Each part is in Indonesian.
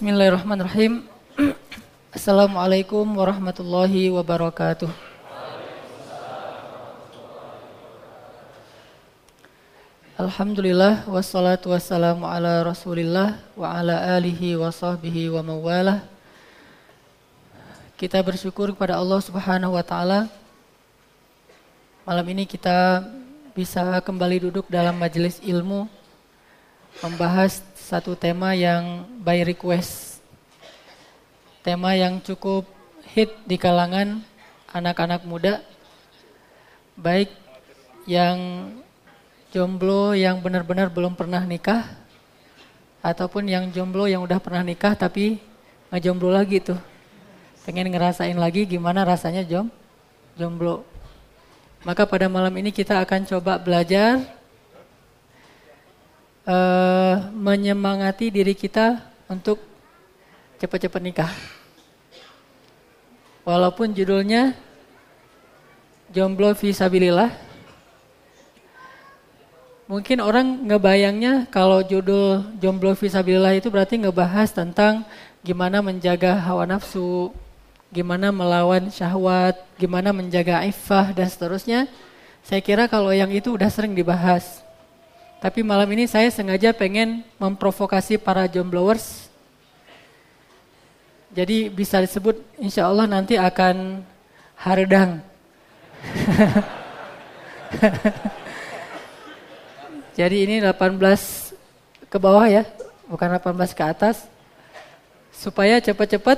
Bismillahirrahmanirrahim. Assalamualaikum warahmatullahi wabarakatuh. Alhamdulillah wassalatu wassalamu ala Rasulillah wa ala alihi wa sahbihi wa mawalah. Kita bersyukur kepada Allah Subhanahu wa taala. Malam ini kita bisa kembali duduk dalam majelis ilmu membahas satu tema yang by request. Tema yang cukup hit di kalangan anak-anak muda baik yang jomblo yang benar-benar belum pernah nikah ataupun yang jomblo yang udah pernah nikah tapi ngejomblo lagi tuh. Pengen ngerasain lagi gimana rasanya jom jomblo. Maka pada malam ini kita akan coba belajar uh, menyemangati diri kita untuk cepat-cepat nikah. Walaupun judulnya jomblo visabilillah Mungkin orang ngebayangnya kalau judul jomblo visabilillah itu berarti ngebahas tentang gimana menjaga hawa nafsu, gimana melawan syahwat, gimana menjaga ifah dan seterusnya. Saya kira kalau yang itu udah sering dibahas. Tapi malam ini saya sengaja pengen memprovokasi para jombloers. Jadi bisa disebut insya Allah nanti akan haredang. Jadi ini 18 ke bawah ya, bukan 18 ke atas. Supaya cepat-cepat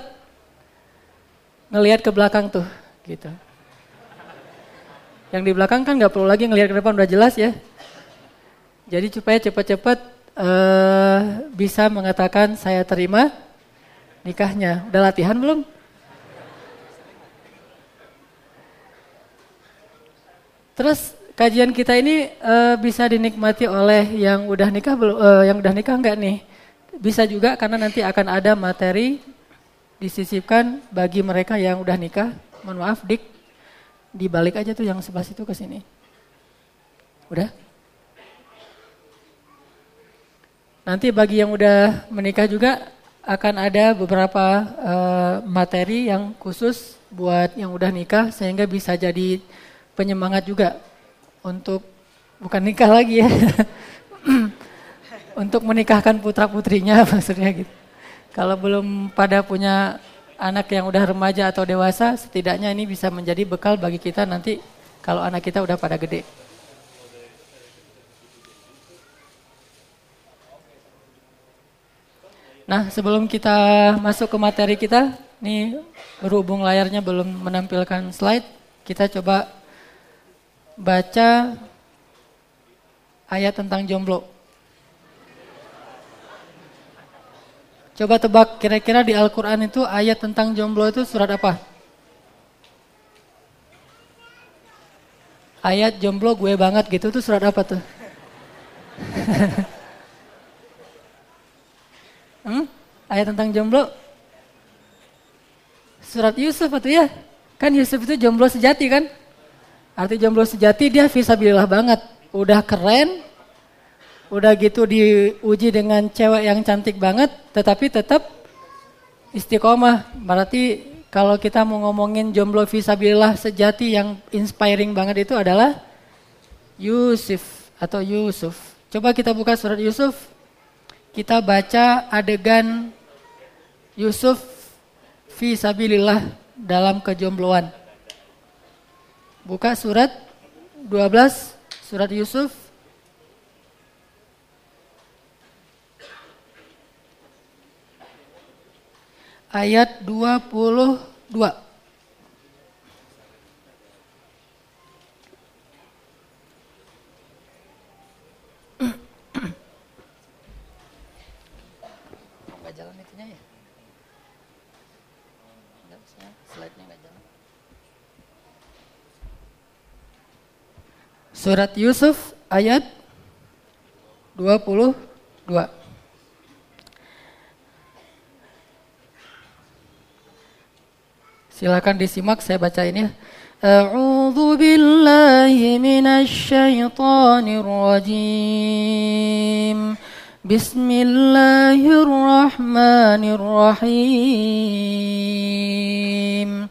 ngelihat ke belakang tuh, gitu. Yang di belakang kan nggak perlu lagi ngelihat ke depan udah jelas ya. Jadi supaya cepat-cepat uh, bisa mengatakan saya terima nikahnya. Udah latihan belum? Terus kajian kita ini uh, bisa dinikmati oleh yang udah nikah belum uh, yang udah nikah enggak nih? Bisa juga karena nanti akan ada materi disisipkan bagi mereka yang udah nikah. Mohon maaf, Dik. Dibalik aja tuh yang sebelah situ ke sini. Udah? Nanti bagi yang udah menikah juga akan ada beberapa uh, materi yang khusus buat yang udah nikah sehingga bisa jadi penyemangat juga untuk bukan nikah lagi ya. untuk menikahkan putra-putrinya maksudnya gitu. Kalau belum pada punya anak yang udah remaja atau dewasa, setidaknya ini bisa menjadi bekal bagi kita nanti kalau anak kita udah pada gede. Nah, sebelum kita masuk ke materi kita, nih berhubung layarnya belum menampilkan slide, kita coba baca ayat tentang jomblo. Coba tebak kira-kira di Al-Quran itu ayat tentang jomblo itu surat apa? Ayat jomblo gue banget gitu tuh surat apa tuh? hmm? Ayat tentang jomblo? Surat Yusuf itu ya? Kan Yusuf itu jomblo sejati kan? Arti jomblo sejati dia visabilillah banget. Udah keren, udah gitu diuji dengan cewek yang cantik banget, tetapi tetap istiqomah. Berarti kalau kita mau ngomongin jomblo visabilillah sejati yang inspiring banget itu adalah Yusuf atau Yusuf. Coba kita buka surat Yusuf. Kita baca adegan Yusuf visabilillah dalam kejombloan. Buka surat 12, surat Yusuf. Ayat 22. Surat Yusuf ayat 22. Silakan disimak saya baca ini. A'udzu billahi minasy syaithanir rajim. Bismillahirrahmanirrahim.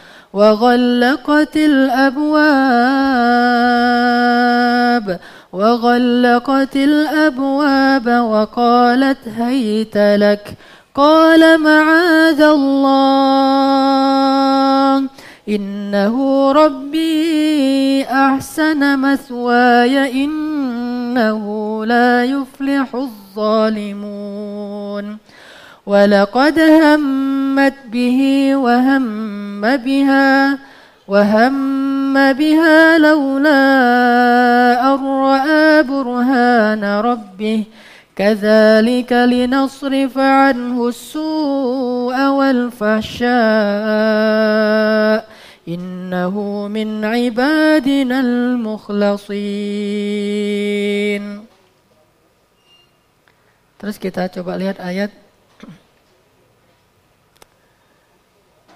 وغلقت الأبواب وغلقت الأبواب وقالت هيت لك. قال معاذ الله إنه ربي أحسن مثواي إنه لا يفلح الظالمون. ولقد همت به وهم بها وهم بها لولا أن رأى برهان ربه. كذلك لنصرف عنه السوء والفحشاء. إنه من عبادنا المخلصين. Terus kita coba lihat ayat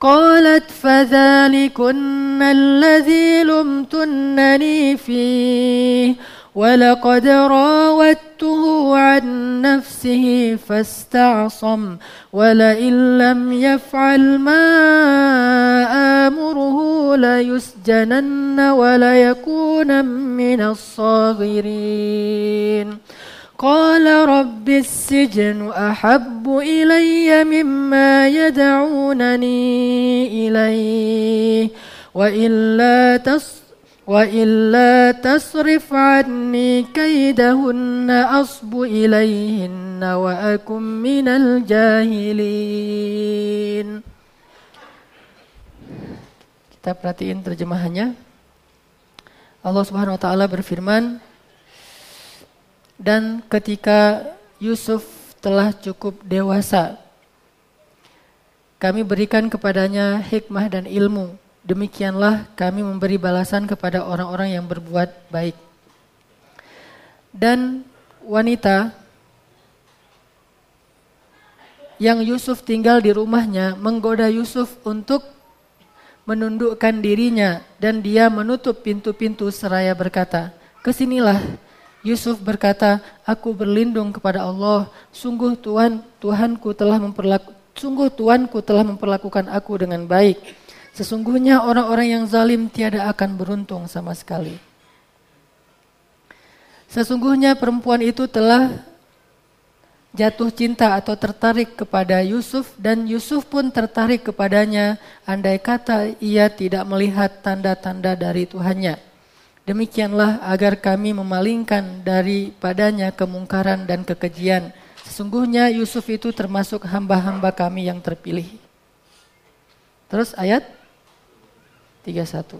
قالت فذلكن الذي لمتنني فيه ولقد راودته عن نفسه فاستعصم ولئن لم يفعل ما آمره ليسجنن وليكون من الصاغرين قال رب السجن أحب إلي مما يدعونني إليه وإلا تص وإلا تصرف عني كيدهن أصب إليهن وأكن من الجاهلين Kita perhatiin terjemahannya. Allah Subhanahu wa taala berfirman, dan ketika Yusuf telah cukup dewasa, kami berikan kepadanya hikmah dan ilmu. Demikianlah kami memberi balasan kepada orang-orang yang berbuat baik. Dan wanita yang Yusuf tinggal di rumahnya menggoda Yusuf untuk menundukkan dirinya dan dia menutup pintu-pintu seraya berkata, "Ke sinilah Yusuf berkata, "Aku berlindung kepada Allah. Sungguh Tuhan, Tuhanku telah memperlaku, sungguh Tuanku telah memperlakukan aku dengan baik. Sesungguhnya orang-orang yang zalim tiada akan beruntung sama sekali." Sesungguhnya perempuan itu telah jatuh cinta atau tertarik kepada Yusuf dan Yusuf pun tertarik kepadanya andai kata ia tidak melihat tanda-tanda dari Tuhannya. Demikianlah agar kami memalingkan daripadanya kemungkaran dan kekejian. Sesungguhnya Yusuf itu termasuk hamba-hamba kami yang terpilih. Terus ayat 31.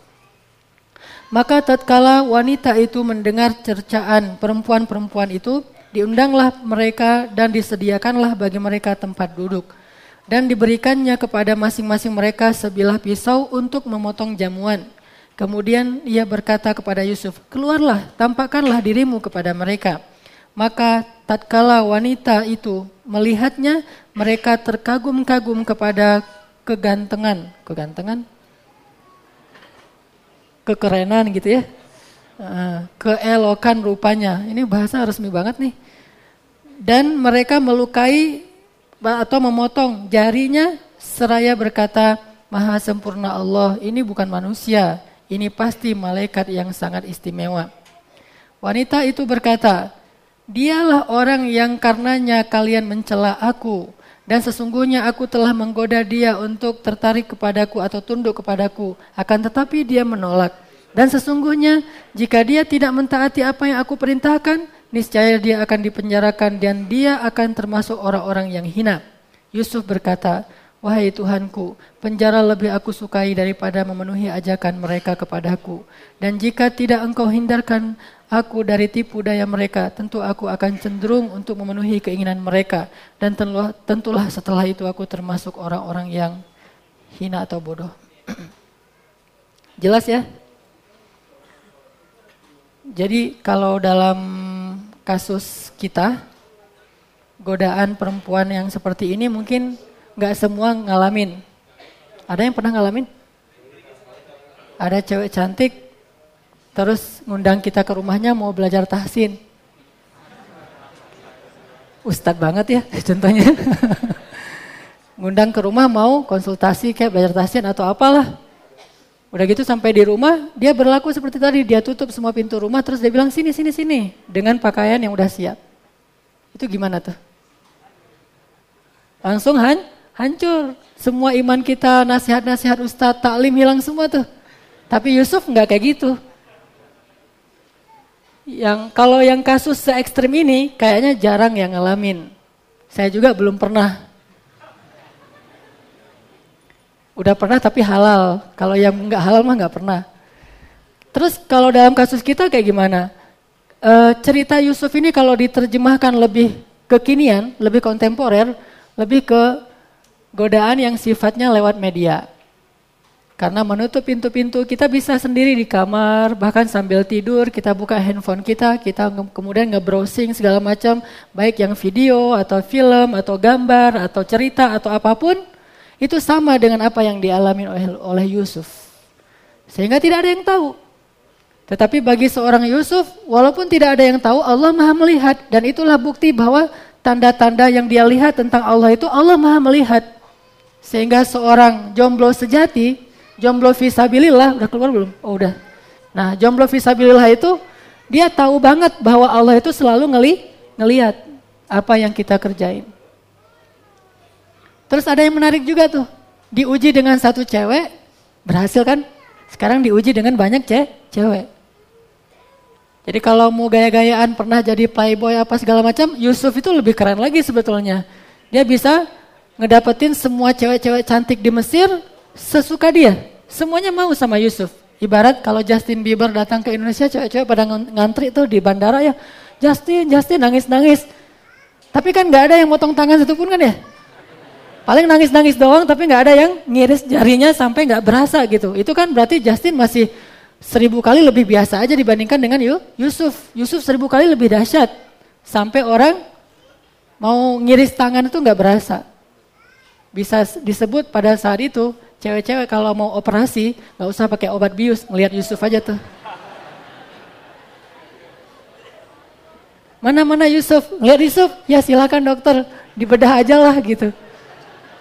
Maka tatkala wanita itu mendengar cercaan perempuan-perempuan itu, diundanglah mereka dan disediakanlah bagi mereka tempat duduk. Dan diberikannya kepada masing-masing mereka sebilah pisau untuk memotong jamuan. Kemudian ia berkata kepada Yusuf, keluarlah, tampakkanlah dirimu kepada mereka. Maka tatkala wanita itu melihatnya, mereka terkagum-kagum kepada kegantengan, kegantengan, kekerenan gitu ya, keelokan rupanya. Ini bahasa resmi banget nih. Dan mereka melukai atau memotong jarinya seraya berkata, Maha sempurna Allah, ini bukan manusia, ini pasti malaikat yang sangat istimewa. Wanita itu berkata, Dialah orang yang karenanya kalian mencela aku, dan sesungguhnya aku telah menggoda dia untuk tertarik kepadaku atau tunduk kepadaku, akan tetapi dia menolak. Dan sesungguhnya jika dia tidak mentaati apa yang aku perintahkan, niscaya dia akan dipenjarakan dan dia akan termasuk orang-orang yang hina. Yusuf berkata, Wahai Tuhanku, penjara lebih aku sukai daripada memenuhi ajakan mereka kepadaku. Dan jika tidak engkau hindarkan aku dari tipu daya mereka, tentu aku akan cenderung untuk memenuhi keinginan mereka. Dan tentulah setelah itu aku termasuk orang-orang yang hina atau bodoh. Jelas ya? Jadi kalau dalam kasus kita, godaan perempuan yang seperti ini mungkin nggak semua ngalamin. Ada yang pernah ngalamin? Ada cewek cantik, terus ngundang kita ke rumahnya mau belajar tahsin. Ustad banget ya contohnya. ngundang ke rumah mau konsultasi kayak belajar tahsin atau apalah. Udah gitu sampai di rumah, dia berlaku seperti tadi, dia tutup semua pintu rumah, terus dia bilang sini, sini, sini, dengan pakaian yang udah siap. Itu gimana tuh? Langsung han, hancur. Semua iman kita, nasihat-nasihat ustadz, taklim hilang semua tuh. Tapi Yusuf nggak kayak gitu. Yang kalau yang kasus se ekstrim ini kayaknya jarang yang ngalamin. Saya juga belum pernah. Udah pernah tapi halal. Kalau yang nggak halal mah nggak pernah. Terus kalau dalam kasus kita kayak gimana? E, cerita Yusuf ini kalau diterjemahkan lebih kekinian, lebih kontemporer, lebih ke godaan yang sifatnya lewat media. Karena menutup pintu-pintu kita bisa sendiri di kamar, bahkan sambil tidur kita buka handphone kita, kita kemudian nge-browsing segala macam, baik yang video atau film atau gambar atau cerita atau apa pun, itu sama dengan apa yang dialami oleh, oleh Yusuf. Sehingga tidak ada yang tahu. Tetapi bagi seorang Yusuf, walaupun tidak ada yang tahu, Allah maha melihat. Dan itulah bukti bahwa tanda-tanda yang dia lihat tentang Allah itu Allah maha melihat. Sehingga seorang jomblo sejati, jomblo visabilillah, udah keluar belum? Oh udah. Nah jomblo visabilillah itu, dia tahu banget bahwa Allah itu selalu ngeli, ngelihat apa yang kita kerjain. Terus ada yang menarik juga tuh, diuji dengan satu cewek, berhasil kan? Sekarang diuji dengan banyak ce cewek. Jadi kalau mau gaya-gayaan pernah jadi playboy apa segala macam, Yusuf itu lebih keren lagi sebetulnya. Dia bisa ngedapetin semua cewek-cewek cantik di Mesir sesuka dia. Semuanya mau sama Yusuf. Ibarat kalau Justin Bieber datang ke Indonesia, cewek-cewek pada ngantri tuh di bandara ya. Justin, Justin nangis-nangis. Tapi kan nggak ada yang motong tangan satu pun kan ya. Paling nangis-nangis doang tapi nggak ada yang ngiris jarinya sampai nggak berasa gitu. Itu kan berarti Justin masih seribu kali lebih biasa aja dibandingkan dengan Yusuf. Yusuf seribu kali lebih dahsyat. Sampai orang mau ngiris tangan itu nggak berasa bisa disebut pada saat itu cewek-cewek kalau mau operasi nggak usah pakai obat bius, ngelihat Yusuf aja tuh. Mana-mana Yusuf, ngeliat Yusuf, ya silakan dokter, dibedah aja lah gitu.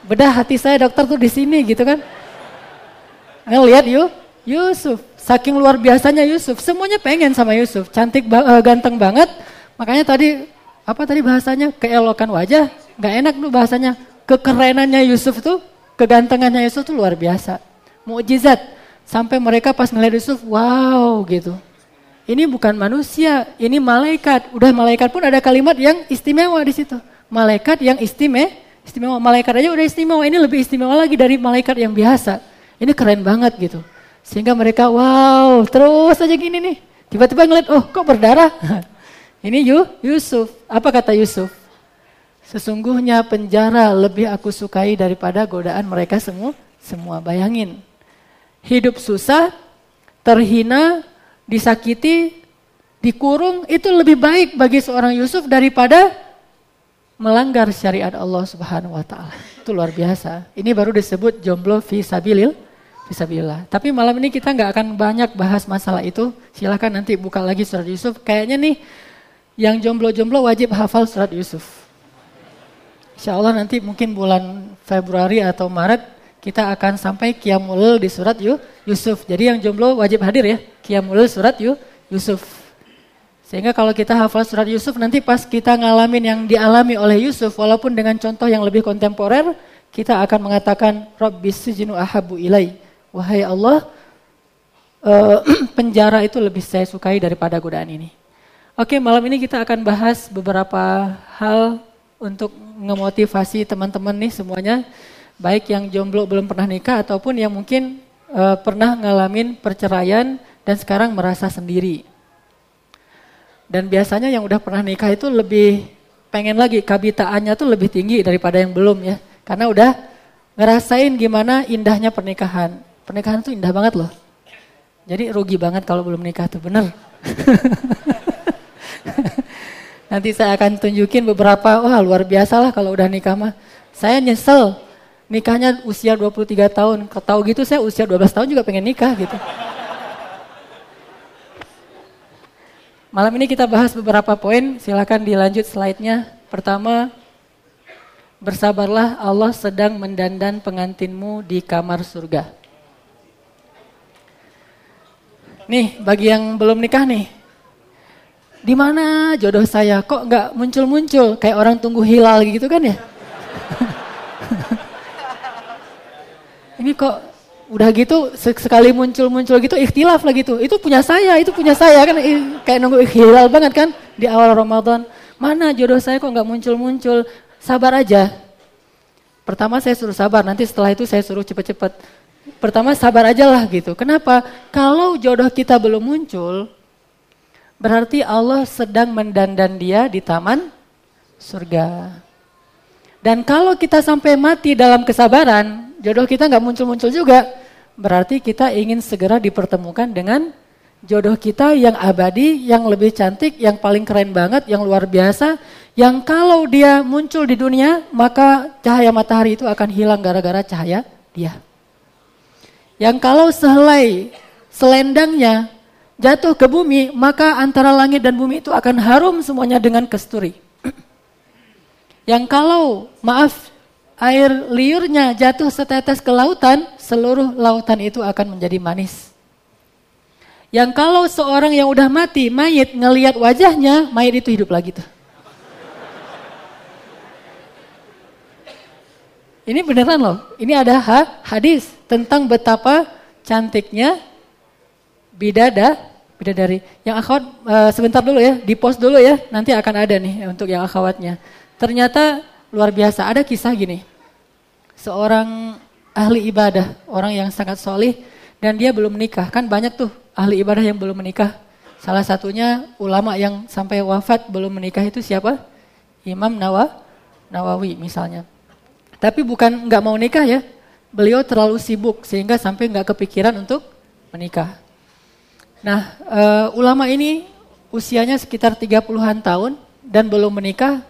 Bedah hati saya dokter tuh di sini gitu kan. Ngelihat yuk, Yusuf, saking luar biasanya Yusuf, semuanya pengen sama Yusuf, cantik, uh, ganteng banget. Makanya tadi apa tadi bahasanya keelokan wajah, nggak enak tuh bahasanya kekerenannya Yusuf tuh, kegantengannya Yusuf tuh luar biasa. Mukjizat. Sampai mereka pas ngeliat Yusuf, wow gitu. Ini bukan manusia, ini malaikat. Udah malaikat pun ada kalimat yang istimewa di situ. Malaikat yang istimewa, istimewa. Malaikat aja udah istimewa, ini lebih istimewa lagi dari malaikat yang biasa. Ini keren banget gitu. Sehingga mereka, wow, terus aja gini nih. Tiba-tiba ngeliat, oh kok berdarah? ini Yusuf. Apa kata Yusuf? Sesungguhnya penjara lebih aku sukai daripada godaan mereka semua. Semua bayangin. Hidup susah, terhina, disakiti, dikurung itu lebih baik bagi seorang Yusuf daripada melanggar syariat Allah Subhanahu wa taala. Itu luar biasa. Ini baru disebut jomblo fi sabilil fisabilillah. Tapi malam ini kita nggak akan banyak bahas masalah itu. Silahkan nanti buka lagi surat Yusuf. Kayaknya nih yang jomblo-jomblo wajib hafal surat Yusuf. Insya Allah nanti mungkin bulan Februari atau Maret kita akan sampai Qiyamul di surat Yusuf. Jadi yang jomblo wajib hadir ya. Qiyamul surat Yusuf. Sehingga kalau kita hafal surat Yusuf nanti pas kita ngalamin yang dialami oleh Yusuf walaupun dengan contoh yang lebih kontemporer kita akan mengatakan Rabbis sijinu ahabu ilai. Wahai Allah uh, penjara itu lebih saya sukai daripada godaan ini. Oke malam ini kita akan bahas beberapa hal untuk ngemotivasi teman-teman nih semuanya. Baik yang jomblo belum pernah nikah ataupun yang mungkin uh, pernah ngalamin perceraian dan sekarang merasa sendiri. Dan biasanya yang udah pernah nikah itu lebih pengen lagi kabitaannya tuh lebih tinggi daripada yang belum ya. Karena udah ngerasain gimana indahnya pernikahan. Pernikahan tuh indah banget loh. Jadi rugi banget kalau belum nikah tuh bener. Nanti saya akan tunjukin beberapa, wah luar biasa lah kalau udah nikah mah. Saya nyesel nikahnya usia 23 tahun. Tahu gitu saya usia 12 tahun juga pengen nikah gitu. Malam ini kita bahas beberapa poin, silakan dilanjut slide-nya. Pertama, bersabarlah Allah sedang mendandan pengantinmu di kamar surga. Nih, bagi yang belum nikah nih, di mana jodoh saya? Kok nggak muncul-muncul kayak orang tunggu hilal gitu kan ya? Ini kok Udah gitu sekali muncul-muncul gitu ikhtilaf lah gitu. Itu punya saya, itu punya saya kan kayak nunggu hilal banget kan di awal Ramadan. Mana jodoh saya kok nggak muncul-muncul? Sabar aja. Pertama saya suruh sabar, nanti setelah itu saya suruh cepet-cepet. Pertama sabar aja lah gitu. Kenapa? Kalau jodoh kita belum muncul, berarti Allah sedang mendandan dia di taman surga. Dan kalau kita sampai mati dalam kesabaran, jodoh kita nggak muncul-muncul juga, berarti kita ingin segera dipertemukan dengan jodoh kita yang abadi, yang lebih cantik, yang paling keren banget, yang luar biasa, yang kalau dia muncul di dunia, maka cahaya matahari itu akan hilang gara-gara cahaya dia. Yang kalau sehelai selendangnya jatuh ke bumi, maka antara langit dan bumi itu akan harum semuanya dengan kesturi. Yang kalau, maaf, air liurnya jatuh setetes ke lautan, seluruh lautan itu akan menjadi manis. Yang kalau seorang yang udah mati, mayit ngelihat wajahnya, mayit itu hidup lagi tuh. Ini beneran loh, ini ada ha, hadis tentang betapa cantiknya bidada, bidadari. Yang akhwat uh, sebentar dulu ya, di post dulu ya, nanti akan ada nih untuk yang akhwatnya. Ternyata luar biasa. Ada kisah gini, seorang ahli ibadah, orang yang sangat solih, dan dia belum menikah. Kan banyak tuh ahli ibadah yang belum menikah. Salah satunya ulama yang sampai wafat belum menikah itu siapa? Imam Nawa, Nawawi misalnya. Tapi bukan nggak mau nikah ya, beliau terlalu sibuk sehingga sampai nggak kepikiran untuk menikah. Nah, uh, ulama ini usianya sekitar 30-an tahun dan belum menikah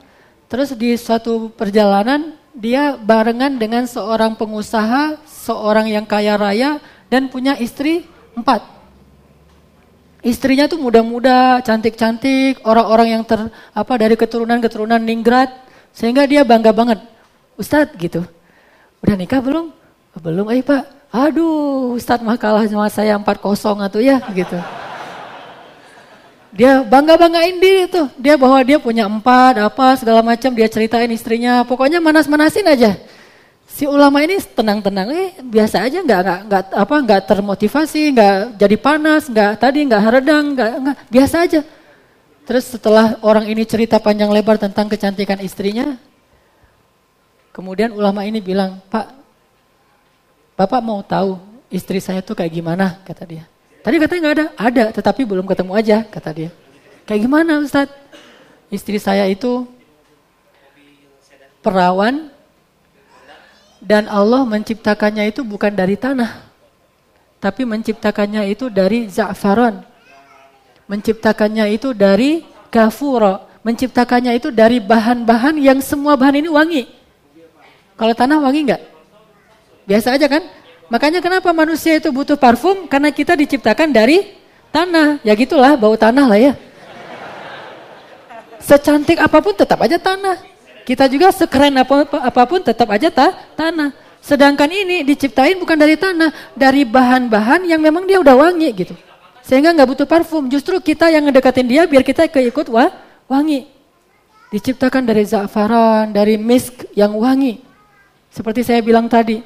Terus di suatu perjalanan dia barengan dengan seorang pengusaha, seorang yang kaya raya dan punya istri empat. Istrinya tuh muda-muda, cantik-cantik, orang-orang yang ter apa dari keturunan-keturunan Ningrat, sehingga dia bangga banget. Ustadz gitu, udah nikah belum? Belum, eh pak. Aduh, Ustadz mah kalah sama saya empat kosong atau ya gitu. Dia bangga-banggain diri tuh. Dia bahwa dia punya empat, apa segala macam. Dia ceritain istrinya. Pokoknya manas-manasin aja. Si ulama ini tenang-tenang, eh biasa aja, nggak nggak nggak apa nggak termotivasi, nggak jadi panas, nggak tadi nggak haredang, nggak nggak biasa aja. Terus setelah orang ini cerita panjang lebar tentang kecantikan istrinya, kemudian ulama ini bilang, Pak, Bapak mau tahu istri saya tuh kayak gimana, kata dia. Tadi katanya nggak ada, ada, tetapi belum ketemu aja, kata dia. Kayak gimana Ustadz? Istri saya itu perawan dan Allah menciptakannya itu bukan dari tanah, tapi menciptakannya itu dari za'faron. menciptakannya itu dari kafuro, menciptakannya itu dari bahan-bahan yang semua bahan ini wangi. Kalau tanah wangi enggak? Biasa aja kan? Makanya kenapa manusia itu butuh parfum? Karena kita diciptakan dari tanah. Ya gitulah, bau tanah lah ya. Secantik apa pun tetap aja tanah. Kita juga sekeren apa pun tetap aja ta tanah. Sedangkan ini diciptain bukan dari tanah, dari bahan-bahan yang memang dia udah wangi gitu. Sehingga nggak butuh parfum. Justru kita yang ngedekatin dia biar kita keikut wah, wangi. Diciptakan dari za'faran, dari misk yang wangi. Seperti saya bilang tadi.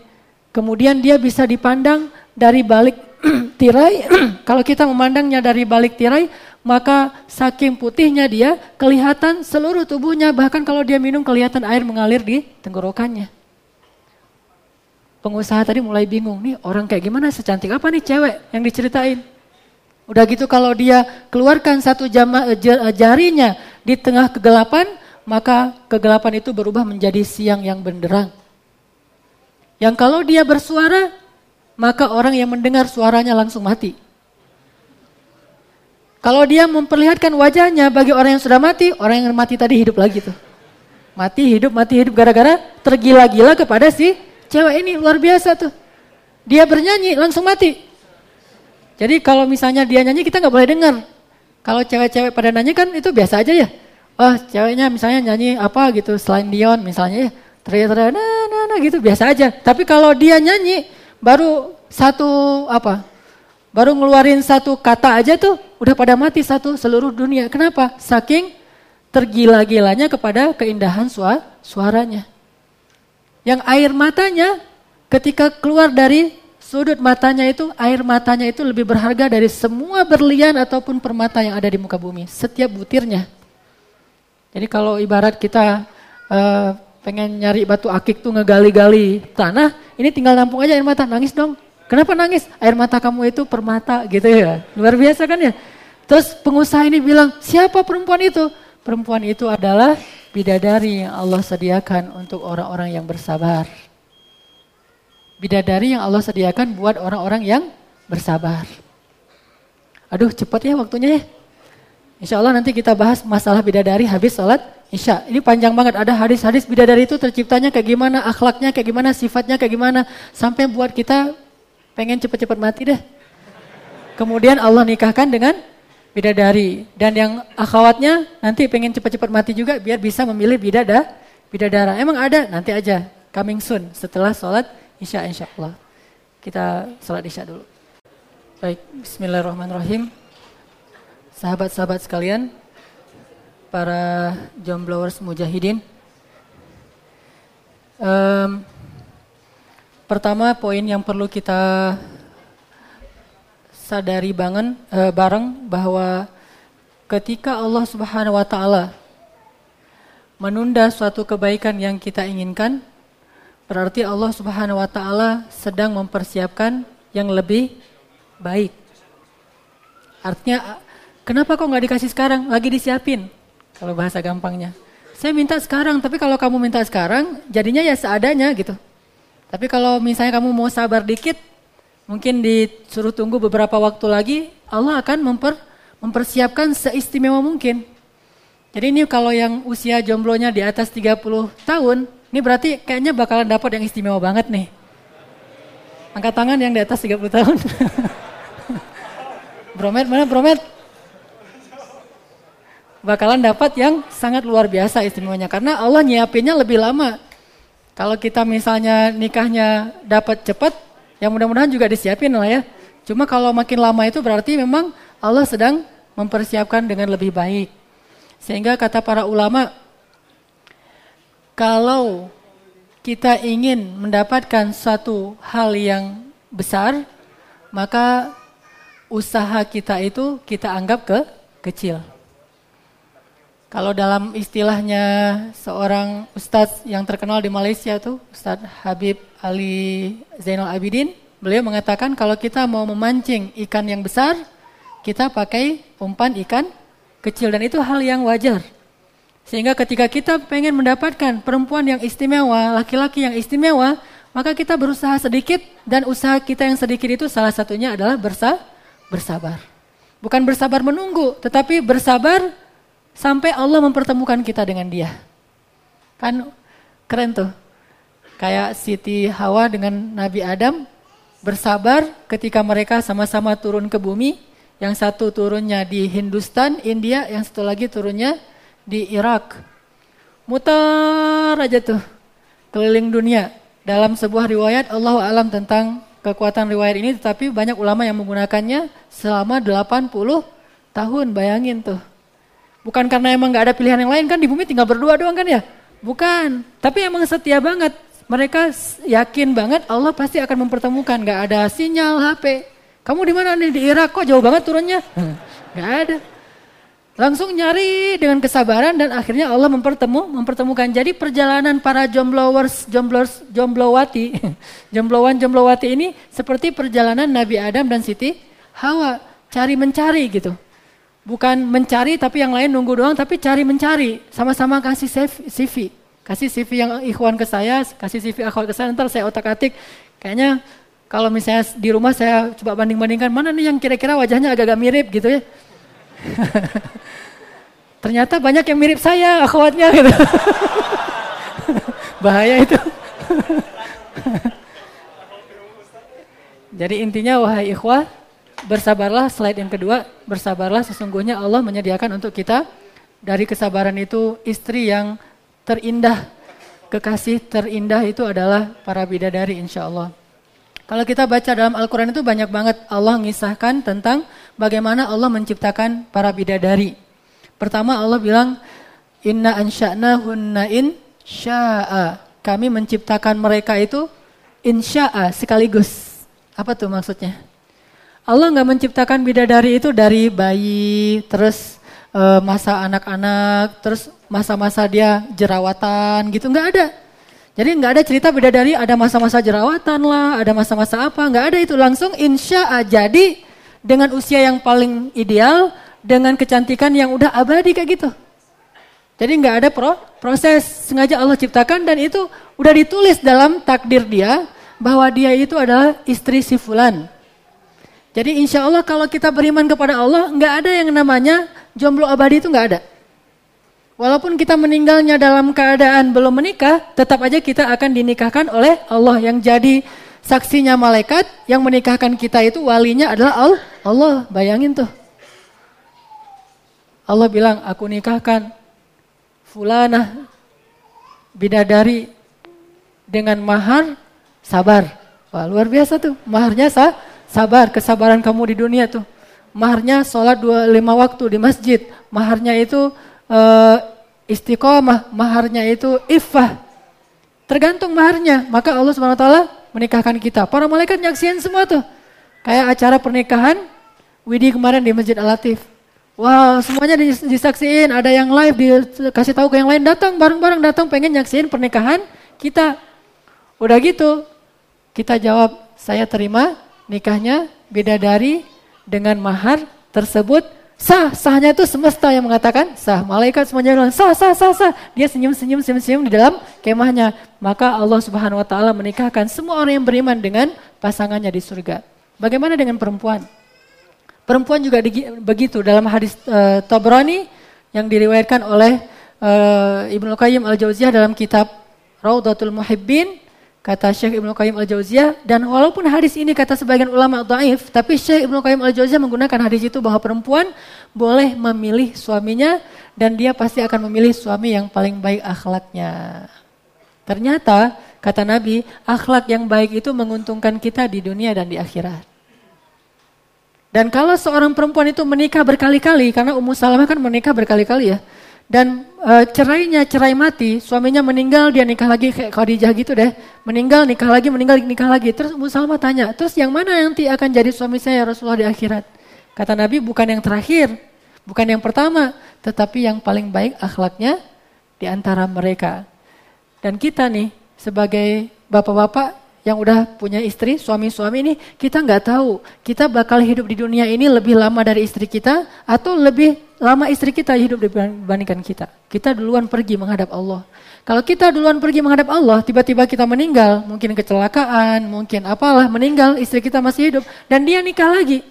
Kemudian dia bisa dipandang dari balik tirai. Kalau kita memandangnya dari balik tirai, maka saking putihnya dia kelihatan seluruh tubuhnya bahkan kalau dia minum kelihatan air mengalir di tenggorokannya. Pengusaha tadi mulai bingung nih orang kayak gimana secantik apa nih cewek yang diceritain. Udah gitu kalau dia keluarkan satu jama, eh, eh, jarinya di tengah kegelapan maka kegelapan itu berubah menjadi siang yang benderang. Yang kalau dia bersuara maka orang yang mendengar suaranya langsung mati. Kalau dia memperlihatkan wajahnya bagi orang yang sudah mati, orang yang mati tadi hidup lagi tuh. Mati, hidup, mati, hidup gara-gara tergila-gila kepada si cewek ini luar biasa tuh. Dia bernyanyi langsung mati. Jadi kalau misalnya dia nyanyi kita nggak boleh dengar. Kalau cewek-cewek pada nyanyi kan itu biasa aja ya. Oh ceweknya misalnya nyanyi apa gitu selain Dion misalnya ya. Teriak-teriak nah, nah, nah gitu biasa aja. Tapi kalau dia nyanyi baru satu apa Baru ngeluarin satu kata aja tuh udah pada mati satu seluruh dunia. Kenapa? Saking tergila-gilanya kepada keindahan suara, suaranya. Yang air matanya ketika keluar dari sudut matanya itu, air matanya itu lebih berharga dari semua berlian ataupun permata yang ada di muka bumi. Setiap butirnya. Jadi kalau ibarat kita uh, pengen nyari batu akik tuh ngegali-gali tanah, ini tinggal nampung aja air mata, nangis dong. Kenapa nangis? Air mata kamu itu permata gitu ya. Luar biasa kan ya. Terus pengusaha ini bilang, siapa perempuan itu? Perempuan itu adalah bidadari yang Allah sediakan untuk orang-orang yang bersabar. Bidadari yang Allah sediakan buat orang-orang yang bersabar. Aduh cepat ya waktunya ya. Insya Allah nanti kita bahas masalah bidadari habis sholat Insya. Ini panjang banget, ada hadis-hadis bidadari itu terciptanya kayak gimana, akhlaknya kayak gimana, sifatnya kayak gimana. Sampai buat kita pengen cepat-cepat mati deh. Kemudian Allah nikahkan dengan bidadari. Dan yang akhwatnya nanti pengen cepat-cepat mati juga biar bisa memilih bidada, bidadara. Emang ada? Nanti aja. Coming soon setelah sholat isya insya Allah. Kita sholat isya dulu. Baik, bismillahirrahmanirrahim. Sahabat-sahabat sekalian, para jomblowers mujahidin. Um, Pertama poin yang perlu kita sadari banget e, bareng bahwa ketika Allah Subhanahu wa taala menunda suatu kebaikan yang kita inginkan, berarti Allah Subhanahu wa taala sedang mempersiapkan yang lebih baik. Artinya kenapa kok nggak dikasih sekarang? Lagi disiapin. Kalau bahasa gampangnya. Saya minta sekarang, tapi kalau kamu minta sekarang, jadinya ya seadanya gitu. Tapi kalau misalnya kamu mau sabar dikit, mungkin disuruh tunggu beberapa waktu lagi, Allah akan memper, mempersiapkan seistimewa mungkin. Jadi ini kalau yang usia jomblonya di atas 30 tahun, ini berarti kayaknya bakalan dapat yang istimewa banget nih. Angkat tangan yang di atas 30 tahun. bromet mana bromet? Bakalan dapat yang sangat luar biasa istimewanya karena Allah nyiapinnya lebih lama. Kalau kita misalnya nikahnya dapat cepat, ya mudah-mudahan juga disiapin lah ya. Cuma kalau makin lama itu berarti memang Allah sedang mempersiapkan dengan lebih baik. Sehingga kata para ulama, kalau kita ingin mendapatkan satu hal yang besar, maka usaha kita itu kita anggap ke kecil. Kalau dalam istilahnya seorang ustadz yang terkenal di Malaysia tuh, Ustadz Habib Ali Zainal Abidin, beliau mengatakan kalau kita mau memancing ikan yang besar, kita pakai umpan ikan kecil dan itu hal yang wajar. Sehingga ketika kita pengen mendapatkan perempuan yang istimewa, laki-laki yang istimewa, maka kita berusaha sedikit dan usaha kita yang sedikit itu salah satunya adalah bersa bersabar. Bukan bersabar menunggu, tetapi bersabar sampai Allah mempertemukan kita dengan dia. Kan keren tuh. Kayak Siti Hawa dengan Nabi Adam bersabar ketika mereka sama-sama turun ke bumi. Yang satu turunnya di Hindustan, India, yang satu lagi turunnya di Irak. Mutar aja tuh keliling dunia. Dalam sebuah riwayat Allah alam tentang kekuatan riwayat ini tetapi banyak ulama yang menggunakannya selama 80 tahun bayangin tuh. Bukan karena emang nggak ada pilihan yang lain kan di bumi tinggal berdua doang kan ya? Bukan, tapi emang setia banget. Mereka yakin banget Allah pasti akan mempertemukan. Nggak ada sinyal HP. Kamu di mana nih di Irak kok jauh banget turunnya? Nggak ada. Langsung nyari dengan kesabaran dan akhirnya Allah mempertemu, mempertemukan. Jadi perjalanan para jomblowers, jomblowers, jomblowati, jomblowan, jomblowati ini seperti perjalanan Nabi Adam dan Siti Hawa, cari mencari gitu. Bukan mencari tapi yang lain nunggu doang, tapi cari mencari, sama-sama kasih CV, kasih CV yang ikhwan ke saya, kasih CV akhwat ke saya, ntar saya otak-atik. Kayaknya kalau misalnya di rumah saya coba banding-bandingkan mana nih yang kira-kira wajahnya agak-agak mirip gitu ya. Ternyata banyak yang mirip saya akhwatnya gitu. Bahaya itu. Jadi intinya wahai ikhwah, bersabarlah slide yang kedua, bersabarlah sesungguhnya Allah menyediakan untuk kita dari kesabaran itu istri yang terindah. Kekasih terindah itu adalah para bidadari insya Allah. Kalau kita baca dalam Al-Quran itu banyak banget Allah mengisahkan tentang bagaimana Allah menciptakan para bidadari. Pertama Allah bilang, Inna ansha'na hunna in sya'a. Kami menciptakan mereka itu insya'a sekaligus. Apa tuh maksudnya? Allah nggak menciptakan bidadari itu dari bayi, terus uh, masa anak-anak, terus masa-masa dia jerawatan gitu, nggak ada. Jadi nggak ada cerita bidadari ada masa-masa jerawatan lah, ada masa-masa apa, nggak ada itu langsung insya jadi dengan usia yang paling ideal, dengan kecantikan yang udah abadi kayak gitu. Jadi nggak ada pro, proses sengaja Allah ciptakan dan itu udah ditulis dalam takdir dia bahwa dia itu adalah istri si fulan. Jadi insya Allah kalau kita beriman kepada Allah nggak ada yang namanya jomblo abadi itu nggak ada. Walaupun kita meninggalnya dalam keadaan belum menikah, tetap aja kita akan dinikahkan oleh Allah yang jadi saksinya malaikat yang menikahkan kita itu walinya adalah Allah. Bayangin tuh. Allah bilang, aku nikahkan fulana bidadari dengan mahar sabar. Wah luar biasa tuh, maharnya sah, sabar, kesabaran kamu di dunia tuh. Maharnya sholat dua lima waktu di masjid, maharnya itu uh, istiqomah, maharnya itu iffah. Tergantung maharnya, maka Allah SWT menikahkan kita. Para malaikat nyaksiin semua tuh. Kayak acara pernikahan Widi kemarin di Masjid Al-Latif. Wow, semuanya disaksiin, ada yang live dikasih tahu ke yang lain datang bareng-bareng datang pengen nyaksiin pernikahan kita. Udah gitu, kita jawab, saya terima nikahnya beda dari dengan mahar tersebut Sah, sahnya itu semesta yang mengatakan sah. Malaikat semuanya bilang sah, sah, sah, sah. Dia senyum-senyum, senyum-senyum di dalam kemahnya. Maka Allah subhanahu wa ta'ala menikahkan semua orang yang beriman dengan pasangannya di surga. Bagaimana dengan perempuan? Perempuan juga begitu dalam hadis uh, Tabrani yang diriwayatkan oleh uh, Ibnu Qayyim al-Jauziyah dalam kitab Raudatul Muhibbin Kata Syekh Ibnu Qayyim Al-Jauziyah dan walaupun hadis ini kata sebagian ulama dhaif, tapi Syekh Ibnu Qayyim Al-Jauziyah menggunakan hadis itu bahwa perempuan boleh memilih suaminya dan dia pasti akan memilih suami yang paling baik akhlaknya. Ternyata kata Nabi, akhlak yang baik itu menguntungkan kita di dunia dan di akhirat. Dan kalau seorang perempuan itu menikah berkali-kali, karena Ummu Salamah kan menikah berkali-kali ya, dan e, cerainya cerai mati, suaminya meninggal dia nikah lagi kayak Khadijah gitu deh. Meninggal nikah lagi, meninggal nikah lagi. Terus Ummu Salmah tanya, "Terus yang mana nanti akan jadi suami saya Rasulullah di akhirat?" Kata Nabi, "Bukan yang terakhir, bukan yang pertama, tetapi yang paling baik akhlaknya di antara mereka." Dan kita nih sebagai bapak-bapak yang udah punya istri, suami-suami ini, kita nggak tahu kita bakal hidup di dunia ini lebih lama dari istri kita atau lebih lama istri kita hidup dibandingkan kita. Kita duluan pergi menghadap Allah. Kalau kita duluan pergi menghadap Allah, tiba-tiba kita meninggal, mungkin kecelakaan, mungkin apalah, meninggal, istri kita masih hidup, dan dia nikah lagi.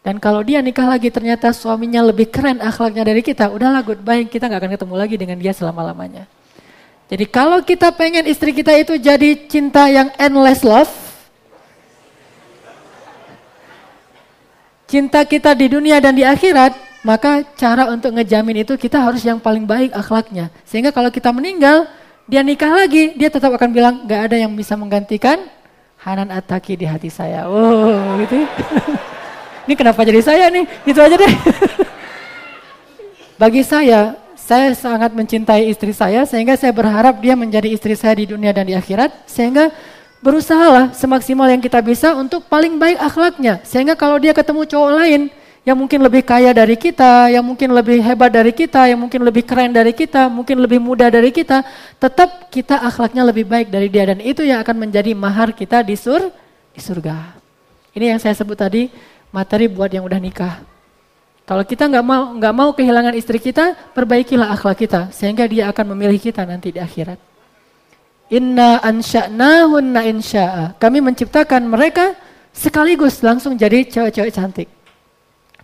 Dan kalau dia nikah lagi ternyata suaminya lebih keren akhlaknya dari kita, udahlah goodbye, kita nggak akan ketemu lagi dengan dia selama-lamanya. Jadi kalau kita pengen istri kita itu jadi cinta yang endless love, cinta kita di dunia dan di akhirat, maka cara untuk ngejamin itu kita harus yang paling baik akhlaknya. Sehingga kalau kita meninggal, dia nikah lagi, dia tetap akan bilang, gak ada yang bisa menggantikan Hanan Ataki di hati saya. Oh, gitu. ini kenapa jadi saya nih? Gitu aja deh. Bagi saya, saya sangat mencintai istri saya sehingga saya berharap dia menjadi istri saya di dunia dan di akhirat sehingga berusahalah semaksimal yang kita bisa untuk paling baik akhlaknya sehingga kalau dia ketemu cowok lain yang mungkin lebih kaya dari kita, yang mungkin lebih hebat dari kita, yang mungkin lebih keren dari kita, mungkin lebih muda dari kita, tetap kita akhlaknya lebih baik dari dia dan itu yang akan menjadi mahar kita di sur di surga. Ini yang saya sebut tadi materi buat yang udah nikah. Kalau kita nggak mau nggak mau kehilangan istri kita, perbaikilah akhlak kita sehingga dia akan memilih kita nanti di akhirat. Inna ansha'nahunna insya'a. Kami menciptakan mereka sekaligus langsung jadi cewek-cewek cantik.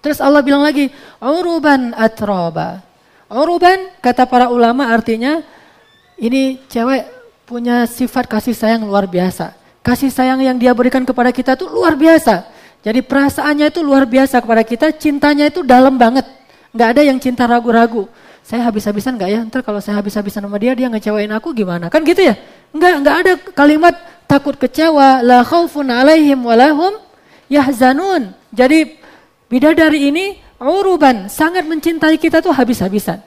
Terus Allah bilang lagi, uruban atroba. Uruban kata para ulama artinya ini cewek punya sifat kasih sayang luar biasa. Kasih sayang yang dia berikan kepada kita tuh luar biasa. Jadi perasaannya itu luar biasa kepada kita, cintanya itu dalam banget. Nggak ada yang cinta ragu-ragu. Saya habis-habisan nggak ya? Ntar kalau saya habis-habisan sama dia, dia ngecewain aku gimana? Kan gitu ya? Nggak, nggak ada kalimat takut kecewa. La khaufun alaihim walahum yahzanun. Jadi Bidadari ini uruban, sangat mencintai kita tuh habis-habisan.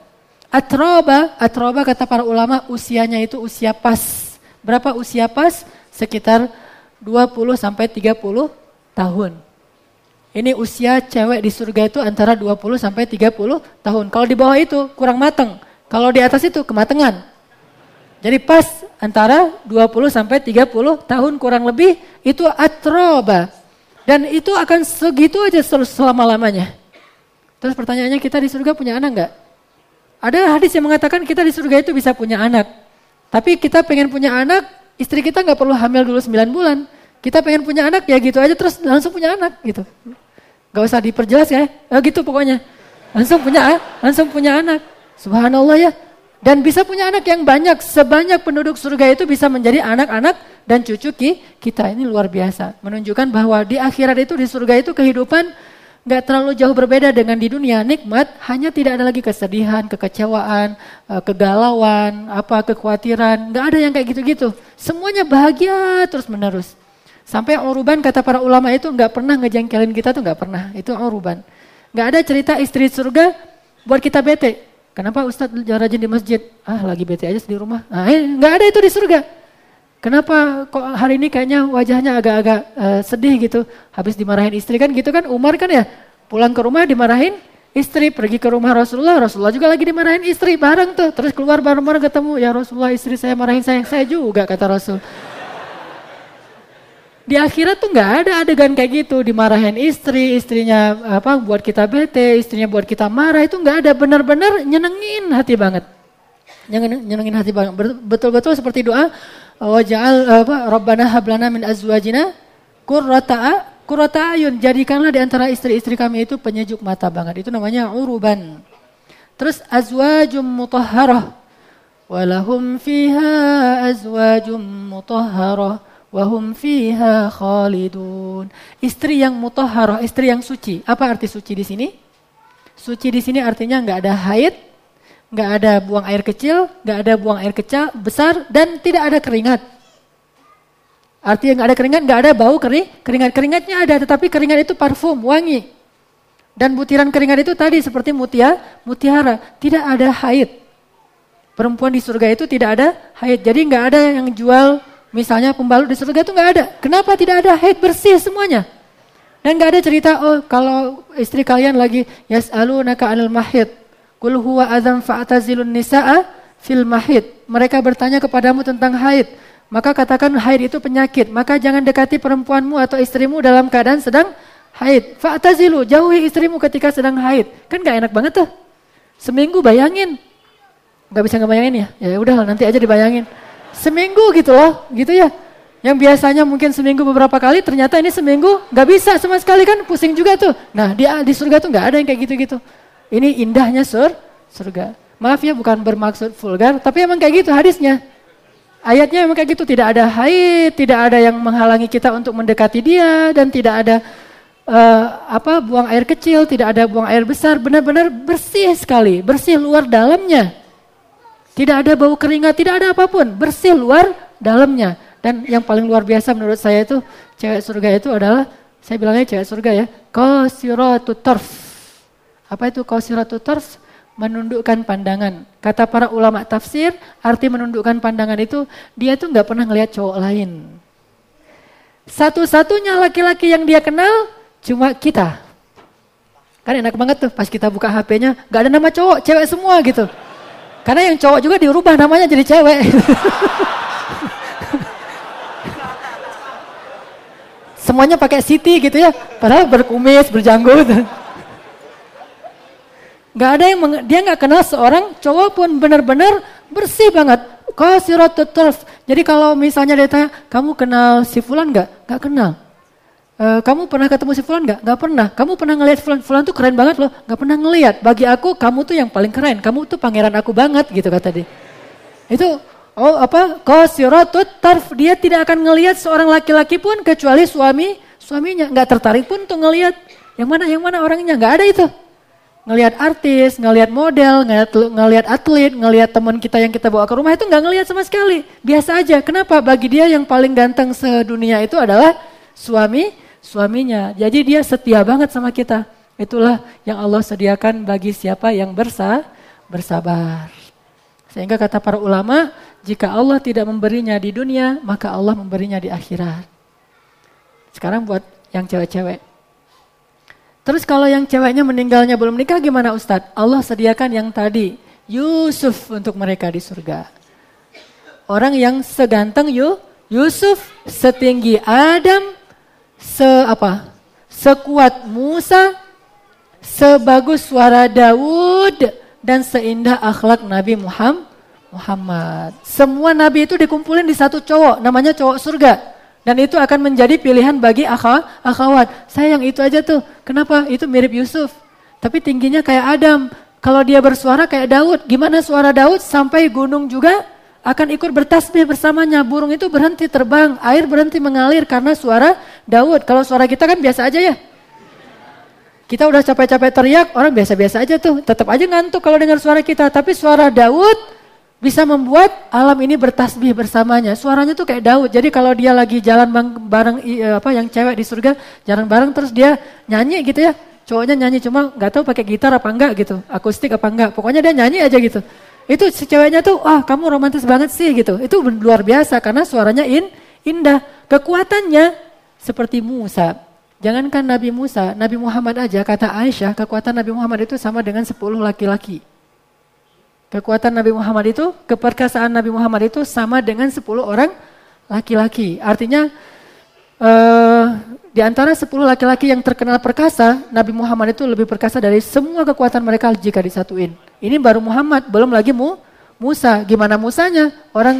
Atroba, atroba kata para ulama usianya itu usia pas. Berapa usia pas? Sekitar 20 sampai 30 tahun. Ini usia cewek di surga itu antara 20 sampai 30 tahun. Kalau di bawah itu kurang mateng. Kalau di atas itu kematangan. Jadi pas antara 20 sampai 30 tahun kurang lebih itu atroba. Dan itu akan segitu aja selama-lamanya. Terus pertanyaannya kita di surga punya anak nggak? Ada hadis yang mengatakan kita di surga itu bisa punya anak. Tapi kita pengen punya anak, istri kita nggak perlu hamil dulu 9 bulan. Kita pengen punya anak ya gitu aja terus langsung punya anak gitu. Gak usah diperjelas ya, eh, gitu pokoknya. Langsung punya langsung punya anak. Subhanallah ya. Dan bisa punya anak yang banyak, sebanyak penduduk surga itu bisa menjadi anak-anak dan cucu kita ini luar biasa. Menunjukkan bahwa di akhirat itu di surga itu kehidupan nggak terlalu jauh berbeda dengan di dunia. Nikmat hanya tidak ada lagi kesedihan, kekecewaan, eh, kegalauan, apa kekhawatiran. Nggak ada yang kayak gitu-gitu. Semuanya bahagia terus menerus. Sampai uruban kata para ulama itu nggak pernah ngejengkelin kita tuh nggak pernah. Itu uruban. Nggak ada cerita istri surga buat kita bete. Kenapa Ustadz rajin di masjid? Ah lagi bete aja di rumah. Nah, nggak ada itu di surga. Kenapa kok hari ini kayaknya wajahnya agak-agak uh, sedih gitu. Habis dimarahin istri kan gitu kan. Umar kan ya pulang ke rumah dimarahin istri. Pergi ke rumah Rasulullah. Rasulullah juga lagi dimarahin istri bareng tuh. Terus keluar bareng-bareng ketemu. Ya Rasulullah istri saya marahin saya. Saya juga kata Rasul. Di akhirat tuh nggak ada adegan kayak gitu. Dimarahin istri, istrinya apa buat kita bete, istrinya buat kita marah. Itu nggak ada. Benar-benar nyenengin hati banget. Nyenengin hati banget. Betul-betul seperti doa waj'al apa rabbana hablana min azwajina qurrata qurrata ayun jadikanlah di antara istri-istri kami itu penyejuk mata banget itu namanya uruban terus azwajum mutahharah walahum fiha azwajum mutahharah wahum fiha khalidun istri yang mutahharah istri yang suci apa arti suci di sini suci di sini artinya nggak ada haid nggak ada buang air kecil, nggak ada buang air kecil besar, dan tidak ada keringat. Artinya nggak ada keringat, nggak ada bau kering, keringat. Keringatnya ada, tetapi keringat itu parfum, wangi. Dan butiran keringat itu tadi seperti mutia, mutiara, tidak ada haid. Perempuan di surga itu tidak ada haid. Jadi nggak ada yang jual misalnya pembalut di surga itu nggak ada. Kenapa tidak ada haid bersih semuanya? Dan nggak ada cerita, oh kalau istri kalian lagi yas'alunaka anil mahid. Kul huwa adzam fa'tazilun nisa'a fil mahid. Mereka bertanya kepadamu tentang haid. Maka katakan haid itu penyakit. Maka jangan dekati perempuanmu atau istrimu dalam keadaan sedang haid. Fa'tazilu, jauhi istrimu ketika sedang haid. Kan gak enak banget tuh. Seminggu bayangin. Gak bisa ngebayangin ya? Ya udah nanti aja dibayangin. Seminggu gitu loh, gitu ya. Yang biasanya mungkin seminggu beberapa kali, ternyata ini seminggu nggak bisa sama sekali kan, pusing juga tuh. Nah di, di surga tuh nggak ada yang kayak gitu-gitu. Ini indahnya sur, surga. Maaf ya bukan bermaksud vulgar, tapi emang kayak gitu hadisnya. Ayatnya memang kayak gitu, tidak ada haid, tidak ada yang menghalangi kita untuk mendekati dia, dan tidak ada uh, apa buang air kecil, tidak ada buang air besar, benar-benar bersih sekali, bersih luar dalamnya. Tidak ada bau keringat, tidak ada apa pun, bersih luar dalamnya. Dan yang paling luar biasa menurut saya itu cewek surga itu adalah saya bilangnya cewek surga ya, qasiratu tarf. Apa itu qasiratu tarf? Menundukkan pandangan. Kata para ulama tafsir, arti menundukkan pandangan itu dia tuh nggak pernah ngelihat cowok lain. Satu-satunya laki-laki yang dia kenal cuma kita. Kan enak banget tuh pas kita buka HP-nya, nggak ada nama cowok, cewek semua gitu. Karena yang cowok juga dirubah namanya jadi cewek. Semuanya pakai Siti gitu ya. Padahal berkumis, berjanggut. Gak ada yang dia nggak kenal seorang cowok pun benar-benar bersih banget. Qasiratut turf. Jadi kalau misalnya dia tanya, kamu kenal si Fulan nggak? Nggak kenal. E, kamu pernah ketemu si Fulan nggak? Nggak pernah. Kamu pernah ngelihat Fulan? Fulan tuh keren banget loh. Nggak pernah ngelihat. Bagi aku, kamu tuh yang paling keren. Kamu tuh pangeran aku banget gitu kata dia. Itu Oh apa? Qasiratut tarf. Dia tidak akan ngelihat seorang laki-laki pun kecuali suami suaminya. Nggak tertarik pun untuk ngelihat yang mana yang mana orangnya. Nggak ada itu. Ngelihat artis, ngelihat model, ngelihat ngelihat atlet, ngelihat teman kita yang kita bawa ke rumah itu nggak ngelihat sama sekali. Biasa aja. Kenapa? Bagi dia yang paling ganteng sedunia itu adalah suami suaminya. Jadi dia setia banget sama kita. Itulah yang Allah sediakan bagi siapa yang bersa bersabar. Sehingga kata para ulama, jika Allah tidak memberinya di dunia, maka Allah memberinya di akhirat. Sekarang buat yang cewek-cewek. Terus kalau yang ceweknya meninggalnya belum nikah gimana Ustadz? Allah sediakan yang tadi, Yusuf untuk mereka di surga. Orang yang seganteng Yu, Yusuf, setinggi Adam, se apa? Sekuat Musa, sebagus suara Daud, dan seindah akhlak Nabi Muhammad. Muhammad. Semua nabi itu dikumpulin di satu cowok, namanya cowok surga. Dan itu akan menjadi pilihan bagi akha, akhwat. Saya yang itu aja tuh. Kenapa? Itu mirip Yusuf. Tapi tingginya kayak Adam. Kalau dia bersuara kayak Daud. Gimana suara Daud? Sampai gunung juga akan ikut bertasbih bersamanya. Burung itu berhenti terbang. Air berhenti mengalir karena suara Daud. Kalau suara kita kan biasa aja ya. Kita udah capek-capek teriak, orang biasa-biasa aja tuh. Tetap aja ngantuk kalau dengar suara kita. Tapi suara Daud bisa membuat alam ini bertasbih bersamanya. Suaranya tuh kayak Daud. Jadi kalau dia lagi jalan bareng apa yang cewek di surga, jalan bareng terus dia nyanyi gitu ya. Cowoknya nyanyi cuma nggak tahu pakai gitar apa enggak gitu, akustik apa enggak. Pokoknya dia nyanyi aja gitu. Itu ceweknya tuh, ah kamu romantis banget sih gitu. Itu luar biasa karena suaranya in, indah. Kekuatannya seperti Musa. Jangankan Nabi Musa, Nabi Muhammad aja kata Aisyah, kekuatan Nabi Muhammad itu sama dengan 10 laki-laki. Kekuatan Nabi Muhammad itu, keperkasaan Nabi Muhammad itu sama dengan 10 orang laki-laki. Artinya uh, di antara 10 laki-laki yang terkenal perkasa, Nabi Muhammad itu lebih perkasa dari semua kekuatan mereka jika disatuin. Ini baru Muhammad, belum lagi Mu, Musa. Gimana Musanya? Orang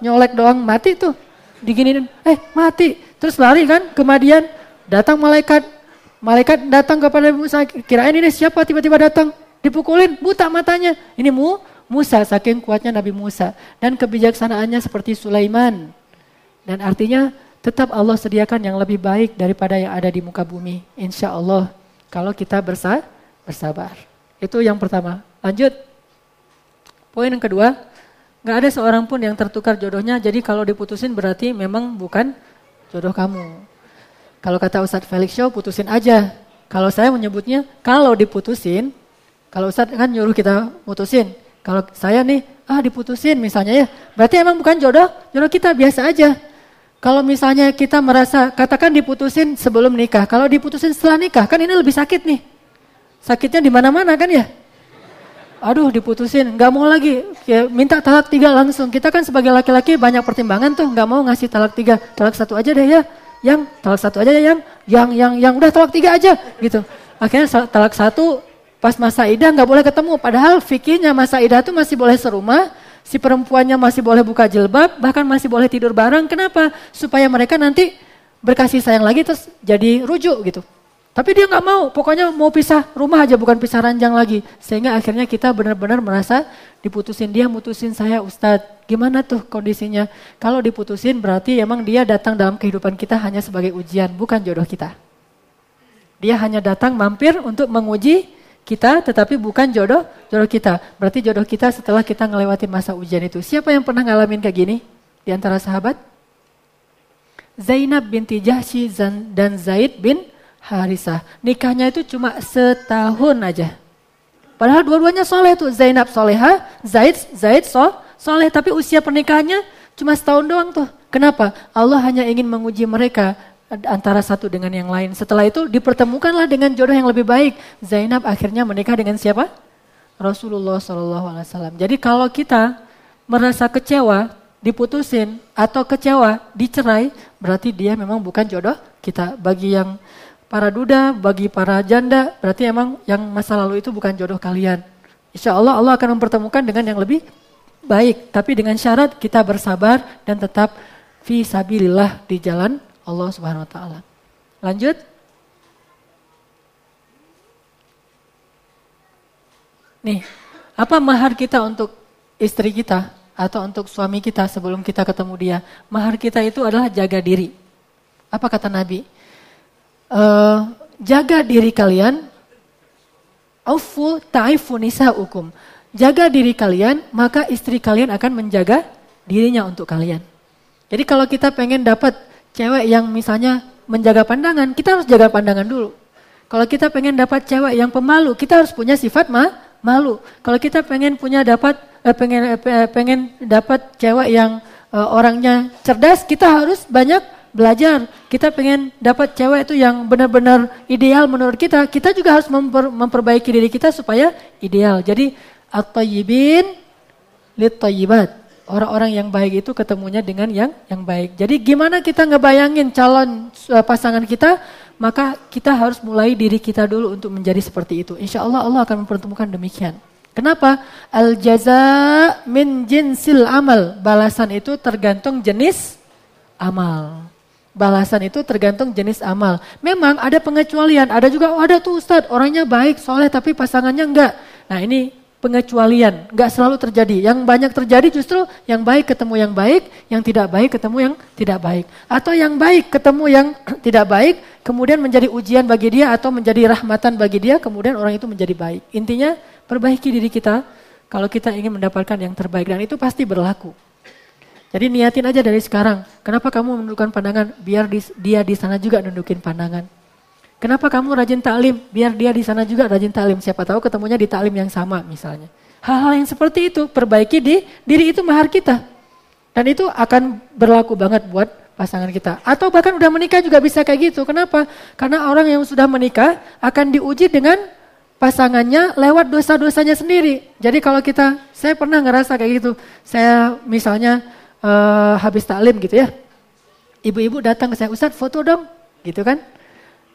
nyolek doang mati tuh. Diginin, eh mati. Terus lari kan ke Madian Datang malaikat, malaikat datang kepada Musa, kirain ini siapa tiba-tiba datang, dipukulin, buta matanya. Ini Mu, Musa, saking kuatnya Nabi Musa. Dan kebijaksanaannya seperti Sulaiman. Dan artinya tetap Allah sediakan yang lebih baik daripada yang ada di muka bumi. Insya Allah kalau kita bersa bersabar. Itu yang pertama. Lanjut. Poin yang kedua, nggak ada seorang pun yang tertukar jodohnya. Jadi kalau diputusin berarti memang bukan jodoh kamu. Kalau kata Ustadz Felix Show, putusin aja. Kalau saya menyebutnya, kalau diputusin, kalau Ustadz kan nyuruh kita putusin. Kalau saya nih, ah diputusin misalnya ya, berarti emang bukan jodoh, jodoh kita biasa aja. Kalau misalnya kita merasa, katakan diputusin sebelum nikah, kalau diputusin setelah nikah, kan ini lebih sakit nih. Sakitnya di mana-mana kan ya? Aduh diputusin, nggak mau lagi, ya, minta talak tiga langsung. Kita kan sebagai laki-laki banyak pertimbangan tuh, nggak mau ngasih talak tiga, talak satu aja deh ya. Yang talak satu aja yang. Yang yang yang. Udah talak tiga aja. Gitu. Akhirnya talak satu pas masa idah nggak boleh ketemu. Padahal fikirnya masa idah tuh masih boleh serumah. Si perempuannya masih boleh buka jilbab, bahkan masih boleh tidur bareng. Kenapa? Supaya mereka nanti berkasih sayang lagi terus jadi rujuk gitu. Tapi dia nggak mau, pokoknya mau pisah rumah aja bukan pisah ranjang lagi. Sehingga akhirnya kita benar-benar merasa diputusin dia mutusin saya Ustadz. Gimana tuh kondisinya? Kalau diputusin berarti emang dia datang dalam kehidupan kita hanya sebagai ujian, bukan jodoh kita. Dia hanya datang mampir untuk menguji kita tetapi bukan jodoh jodoh kita. Berarti jodoh kita setelah kita ngelewatin masa ujian itu. Siapa yang pernah ngalamin kayak gini di antara sahabat? Zainab binti Jahsy dan Zaid bin Harisah. Nikahnya itu cuma setahun aja. Padahal dua-duanya soleh tuh. Zainab soleha, Zaid, Zaid so, soleh. Tapi usia pernikahannya cuma setahun doang tuh. Kenapa? Allah hanya ingin menguji mereka antara satu dengan yang lain. Setelah itu dipertemukanlah dengan jodoh yang lebih baik. Zainab akhirnya menikah dengan siapa? Rasulullah SAW. Jadi kalau kita merasa kecewa, diputusin atau kecewa, dicerai, berarti dia memang bukan jodoh kita. Bagi yang para duda, bagi para janda, berarti emang yang masa lalu itu bukan jodoh kalian. Insya Allah Allah akan mempertemukan dengan yang lebih baik, tapi dengan syarat kita bersabar dan tetap fi sabilillah di jalan Allah Subhanahu wa taala. Lanjut. Nih, apa mahar kita untuk istri kita atau untuk suami kita sebelum kita ketemu dia? Mahar kita itu adalah jaga diri. Apa kata Nabi? Uh, jaga diri kalian, aufu ta'ifu hukum. Jaga diri kalian, maka istri kalian akan menjaga dirinya untuk kalian. Jadi kalau kita pengen dapat cewek yang misalnya menjaga pandangan, kita harus jaga pandangan dulu. Kalau kita pengen dapat cewek yang pemalu, kita harus punya sifat ma malu. Kalau kita pengen punya dapat eh, pengen eh, pengen dapat cewek yang eh, orangnya cerdas, kita harus banyak belajar, kita pengen dapat cewek itu yang benar-benar ideal menurut kita, kita juga harus memper, memperbaiki diri kita supaya ideal. Jadi at-tayyibin lit-tayyibat. Orang-orang yang baik itu ketemunya dengan yang yang baik. Jadi gimana kita ngebayangin calon uh, pasangan kita, maka kita harus mulai diri kita dulu untuk menjadi seperti itu. Insya Allah Allah akan mempertemukan demikian. Kenapa? Al jaza min jinsil amal. Balasan itu tergantung jenis amal. Balasan itu tergantung jenis amal. Memang ada pengecualian, ada juga oh ada tuh Ustadz orangnya baik, soleh tapi pasangannya enggak. Nah ini pengecualian, enggak selalu terjadi. Yang banyak terjadi justru yang baik ketemu yang baik, yang tidak baik ketemu yang tidak baik. Atau yang baik ketemu yang tidak baik, kemudian menjadi ujian bagi dia atau menjadi rahmatan bagi dia, kemudian orang itu menjadi baik. Intinya perbaiki diri kita kalau kita ingin mendapatkan yang terbaik dan itu pasti berlaku. Jadi niatin aja dari sekarang. Kenapa kamu menundukkan pandangan? Biar di, dia di sana juga nundukin pandangan. Kenapa kamu rajin taklim? Biar dia di sana juga rajin taklim. Siapa tahu ketemunya di taklim yang sama misalnya. Hal-hal yang seperti itu perbaiki di diri itu mahar kita. Dan itu akan berlaku banget buat pasangan kita. Atau bahkan udah menikah juga bisa kayak gitu. Kenapa? Karena orang yang sudah menikah akan diuji dengan pasangannya lewat dosa-dosanya sendiri. Jadi kalau kita, saya pernah ngerasa kayak gitu. Saya misalnya uh, habis taklim gitu ya. Ibu-ibu datang ke saya, Ustadz foto dong, gitu kan.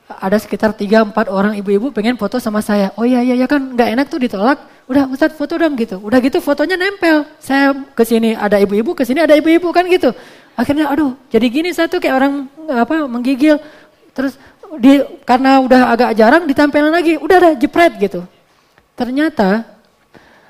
Ada sekitar 3-4 orang ibu-ibu pengen foto sama saya. Oh iya iya ya kan nggak enak tuh ditolak. Udah Ustadz foto dong gitu. Udah gitu fotonya nempel. Saya ke sini ada ibu-ibu, ke sini ada ibu-ibu kan gitu. Akhirnya aduh jadi gini satu kayak orang apa menggigil. Terus di karena udah agak jarang ditempelin lagi, udah ada jepret gitu. Ternyata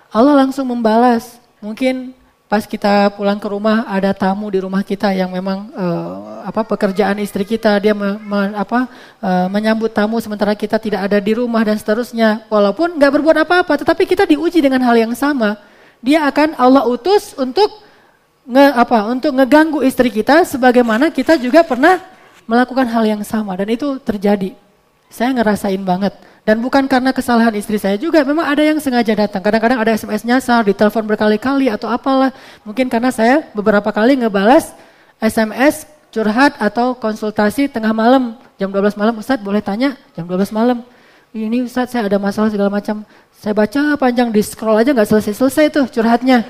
Allah langsung membalas. Mungkin pas kita pulang ke rumah ada tamu di rumah kita yang memang uh, apa pekerjaan istri kita. Dia me, me, apa uh, menyambut tamu sementara kita tidak ada di rumah dan seterusnya. Walaupun nggak berbuat apa-apa tetapi kita diuji dengan hal yang sama. Dia akan Allah utus untuk nge, apa untuk ngeganggu istri kita sebagaimana kita juga pernah melakukan hal yang sama. Dan itu terjadi. Saya ngerasain banget dan bukan karena kesalahan istri saya juga, memang ada yang sengaja datang. Kadang-kadang ada SMS nyasar, ditelepon berkali-kali atau apalah. Mungkin karena saya beberapa kali ngebalas SMS curhat atau konsultasi tengah malam, jam 12 malam, Ustadz boleh tanya, jam 12 malam. Ini Ustadz saya ada masalah segala macam. Saya baca panjang di scroll aja nggak selesai-selesai tuh curhatnya.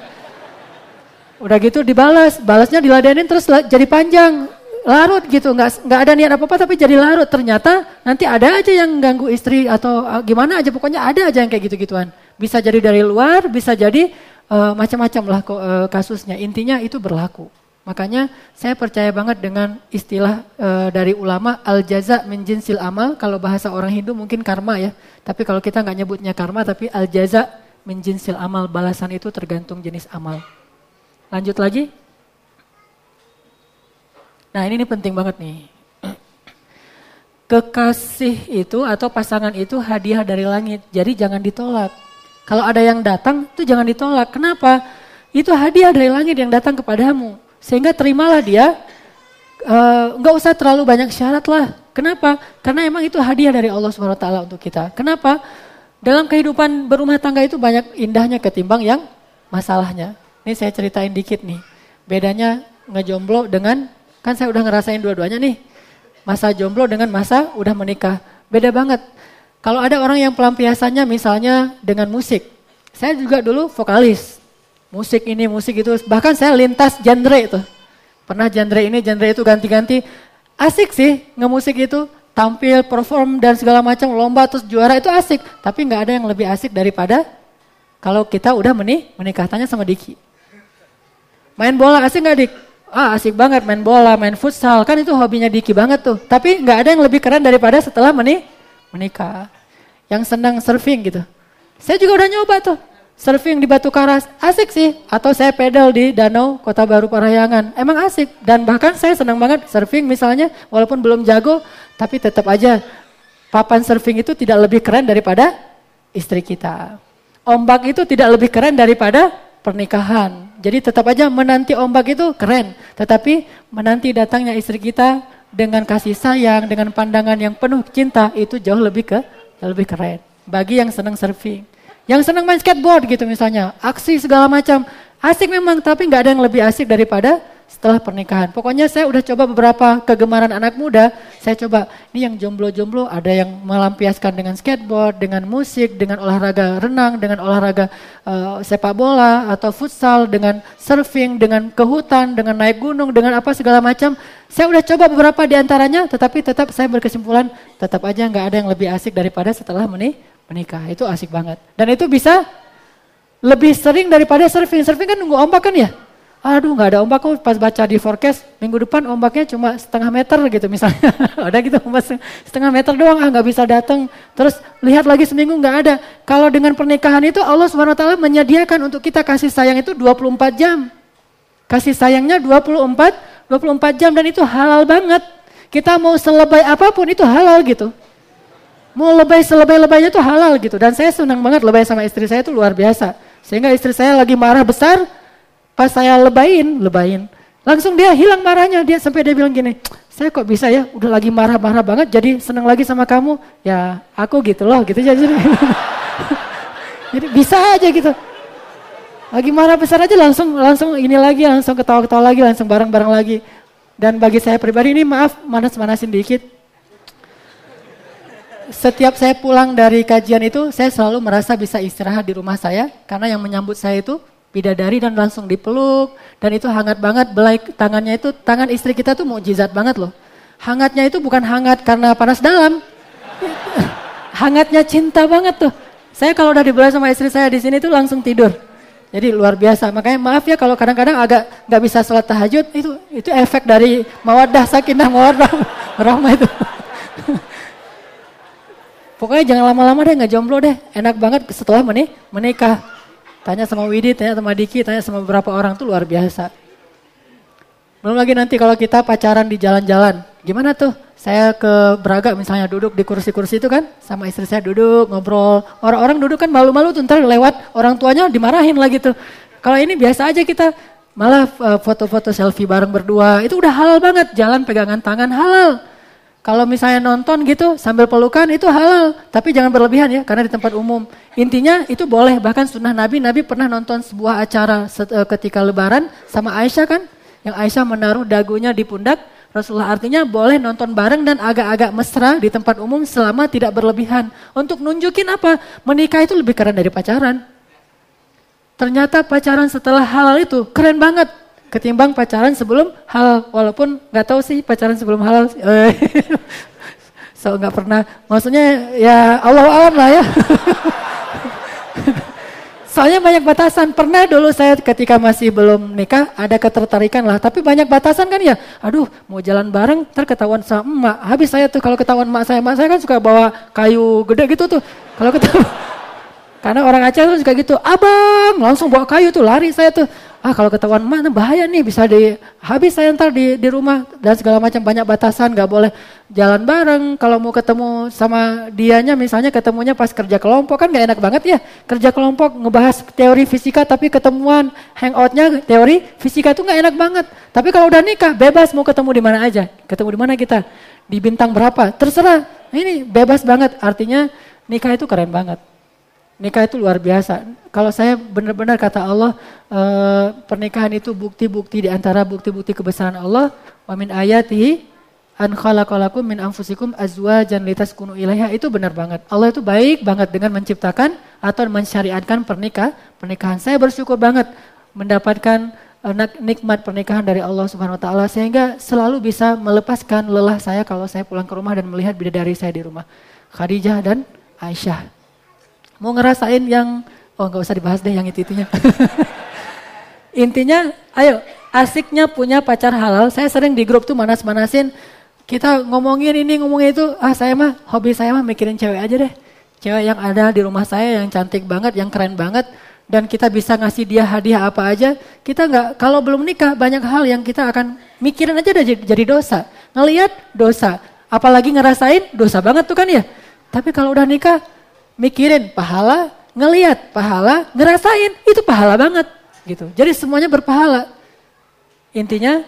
Udah gitu dibalas, balasnya diladenin terus jadi panjang larut gitu, nggak nggak ada niat apa apa tapi jadi larut. Ternyata nanti ada aja yang ganggu istri atau ah, gimana aja, pokoknya ada aja yang kayak gitu gituan. Bisa jadi dari luar, bisa jadi uh, macam-macam lah uh, kasusnya. Intinya itu berlaku. Makanya saya percaya banget dengan istilah uh, dari ulama al jaza min jinsil amal. Kalau bahasa orang Hindu mungkin karma ya. Tapi kalau kita nggak nyebutnya karma, tapi al jaza min jinsil amal. Balasan itu tergantung jenis amal. Lanjut lagi. Nah ini, ini penting banget nih. Kekasih itu atau pasangan itu hadiah dari langit. Jadi jangan ditolak. Kalau ada yang datang itu jangan ditolak. Kenapa? Itu hadiah dari langit yang datang kepadamu. Sehingga terimalah dia, uh, nggak usah terlalu banyak syarat lah. Kenapa? Karena emang itu hadiah dari Allah SWT untuk kita. Kenapa? Dalam kehidupan berumah tangga itu banyak indahnya ketimbang yang masalahnya. Ini saya ceritain dikit nih. Bedanya ngejomblo dengan, kan saya udah ngerasain dua-duanya nih. Masa jomblo dengan masa udah menikah. Beda banget. Kalau ada orang yang pelampiasannya misalnya dengan musik. Saya juga dulu vokalis musik ini, musik itu. Bahkan saya lintas genre itu. Pernah genre ini, genre itu ganti-ganti. Asik sih ngemusik itu. Tampil, perform dan segala macam, lomba terus juara itu asik. Tapi nggak ada yang lebih asik daripada kalau kita udah menikah. Tanya sama Diki. Main bola asik nggak Dik? Ah asik banget main bola, main futsal. Kan itu hobinya Diki banget tuh. Tapi nggak ada yang lebih keren daripada setelah menih, menikah. Yang senang surfing gitu. Saya juga udah nyoba tuh surfing di Batu Karas, asik sih. Atau saya pedal di Danau Kota Baru Parahyangan, emang asik. Dan bahkan saya senang banget surfing misalnya, walaupun belum jago, tapi tetap aja papan surfing itu tidak lebih keren daripada istri kita. Ombak itu tidak lebih keren daripada pernikahan. Jadi tetap aja menanti ombak itu keren. Tetapi menanti datangnya istri kita dengan kasih sayang, dengan pandangan yang penuh cinta, itu jauh lebih ke lebih keren. Bagi yang senang surfing. Yang senang main skateboard gitu misalnya, aksi segala macam. Asik memang, tapi nggak ada yang lebih asik daripada setelah pernikahan. Pokoknya saya udah coba beberapa kegemaran anak muda, saya coba, ini yang jomblo-jomblo ada yang melampiaskan dengan skateboard, dengan musik, dengan olahraga renang, dengan olahraga uh, sepak bola atau futsal, dengan surfing, dengan ke hutan, dengan naik gunung, dengan apa segala macam. Saya udah coba beberapa di antaranya, tetapi tetap saya berkesimpulan, tetap aja nggak ada yang lebih asik daripada setelah menikah menikah. Itu asik banget. Dan itu bisa lebih sering daripada surfing. Surfing kan nunggu ombak kan ya? Aduh nggak ada ombak kok pas baca di forecast minggu depan ombaknya cuma setengah meter gitu misalnya. ada gitu setengah meter doang ah nggak bisa datang. Terus lihat lagi seminggu nggak ada. Kalau dengan pernikahan itu Allah swt menyediakan untuk kita kasih sayang itu 24 jam. Kasih sayangnya 24 24 jam dan itu halal banget. Kita mau selebay apa pun itu halal gitu. Mau lebay selebay-lebaynya tuh halal gitu. Dan saya senang banget lebay sama istri saya itu luar biasa. Sehingga istri saya lagi marah besar, pas saya lebayin, lebayin. Langsung dia hilang marahnya. Dia sampai dia bilang gini, saya kok bisa ya udah lagi marah-marah banget jadi senang lagi sama kamu. Ya aku gitu loh gitu jadi. jadi bisa aja gitu. Lagi marah besar aja langsung langsung ini lagi langsung ketawa-ketawa lagi langsung bareng-bareng lagi. Dan bagi saya pribadi ini maaf manas-manasin dikit setiap saya pulang dari kajian itu, saya selalu merasa bisa istirahat di rumah saya, karena yang menyambut saya itu bidadari dan langsung dipeluk, dan itu hangat banget, belai tangannya itu, tangan istri kita tuh mukjizat banget loh. Hangatnya itu bukan hangat karena panas dalam, hangatnya cinta banget tuh. Saya kalau udah dibelai sama istri saya di sini tuh langsung tidur. Jadi luar biasa. Makanya maaf ya kalau kadang-kadang agak nggak bisa sholat tahajud itu itu efek dari mawadah sakinah mawadah rahmah itu. Pokoknya jangan lama-lama deh, nggak jomblo deh. Enak banget setelah menik menikah. Tanya sama Widi, tanya sama Diki, tanya sama beberapa orang tuh luar biasa. Belum lagi nanti kalau kita pacaran di jalan-jalan. Gimana tuh? Saya ke Braga misalnya duduk di kursi-kursi itu kan. Sama istri saya duduk, ngobrol. Orang-orang duduk kan malu-malu tuh ntar lewat orang tuanya dimarahin lagi tuh. Kalau ini biasa aja kita malah eh, foto-foto selfie bareng berdua. Itu udah halal banget. Jalan pegangan tangan halal. Kalau misalnya nonton gitu sambil pelukan itu halal, tapi jangan berlebihan ya karena di tempat umum. Intinya itu boleh, bahkan sunnah Nabi, Nabi pernah nonton sebuah acara eh, ketika lebaran sama Aisyah kan, yang Aisyah menaruh dagunya di pundak Rasulullah artinya boleh nonton bareng dan agak-agak mesra di tempat umum selama tidak berlebihan. Untuk nunjukin apa? Menikah itu lebih keren dari pacaran. Ternyata pacaran setelah halal itu keren banget ketimbang pacaran sebelum halal walaupun nggak tahu sih pacaran sebelum halal so nggak pernah maksudnya ya Allah alam lah ya Soalnya banyak batasan. Pernah dulu saya ketika masih belum nikah ada ketertarikan lah. Tapi banyak batasan kan ya. Aduh mau jalan bareng terketahuan sama emak. Habis saya tuh kalau ketahuan emak saya. Emak saya kan suka bawa kayu gede gitu tuh. Kalau ketahuan. Karena orang Aceh tuh suka gitu. Abang langsung bawa kayu tuh lari saya tuh. Ah kalau ketahuan mana bahaya nih bisa di habis saya ntar di di rumah. Dan segala macam banyak batasan nggak boleh jalan bareng. Kalau mau ketemu sama dianya misalnya ketemunya pas kerja kelompok kan nggak enak banget ya. Kerja kelompok ngebahas teori fisika tapi ketemuan hangoutnya teori fisika itu nggak enak banget. Tapi kalau udah nikah bebas mau ketemu di mana aja. Ketemu di mana kita? Di bintang berapa? Terserah. Ini bebas banget. Artinya nikah itu keren banget Nikah itu luar biasa. Kalau saya benar-benar kata Allah, e, pernikahan itu bukti-bukti di antara bukti-bukti kebesaran Allah. Wa min ayatihi an khalaqalakum min anfusikum azwajan litaskunu ilaiha itu benar banget. Allah itu baik banget dengan menciptakan atau mensyariatkan pernikah, pernikahan. Saya bersyukur banget mendapatkan uh, nikmat pernikahan dari Allah Subhanahu wa taala sehingga selalu bisa melepaskan lelah saya kalau saya pulang ke rumah dan melihat bidadari saya di rumah. Khadijah dan Aisyah. Mau ngerasain yang, oh nggak usah dibahas deh yang itu-itunya. Intinya, ayo asiknya punya pacar halal. Saya sering di grup tuh manas-manasin, kita ngomongin ini, ngomongin itu, ah saya mah, hobi saya mah mikirin cewek aja deh. Cewek yang ada di rumah saya yang cantik banget, yang keren banget, dan kita bisa ngasih dia hadiah apa aja, kita nggak kalau belum nikah banyak hal yang kita akan mikirin aja udah jadi dosa. Ngeliat dosa, apalagi ngerasain dosa banget tuh kan ya. Tapi kalau udah nikah, mikirin pahala, ngeliat pahala, ngerasain itu pahala banget gitu. Jadi semuanya berpahala. Intinya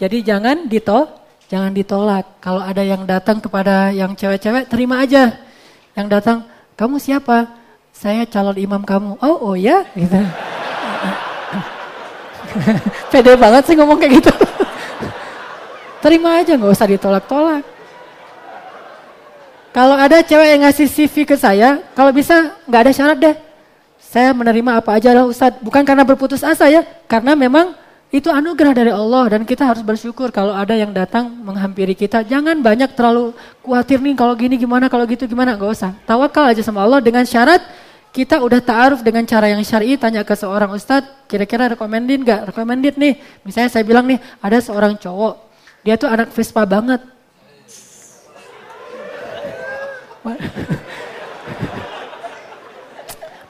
jadi jangan dito, jangan ditolak. Kalau ada yang datang kepada yang cewek-cewek terima aja. Yang datang, kamu siapa? Saya calon imam kamu. Oh, oh ya, gitu. Pede banget sih ngomong kayak gitu. terima aja, nggak usah ditolak-tolak. Kalau ada cewek yang ngasih CV ke saya, kalau bisa nggak ada syarat deh. Saya menerima apa aja lah Ustadz. Bukan karena berputus asa ya, karena memang itu anugerah dari Allah dan kita harus bersyukur kalau ada yang datang menghampiri kita. Jangan banyak terlalu khawatir nih kalau gini gimana, kalau gitu gimana, nggak usah. Tawakal aja sama Allah dengan syarat kita udah ta'aruf dengan cara yang syar'i tanya ke seorang ustadz kira-kira rekomendin nggak? Recommended nih. Misalnya saya bilang nih ada seorang cowok, dia tuh anak Vespa banget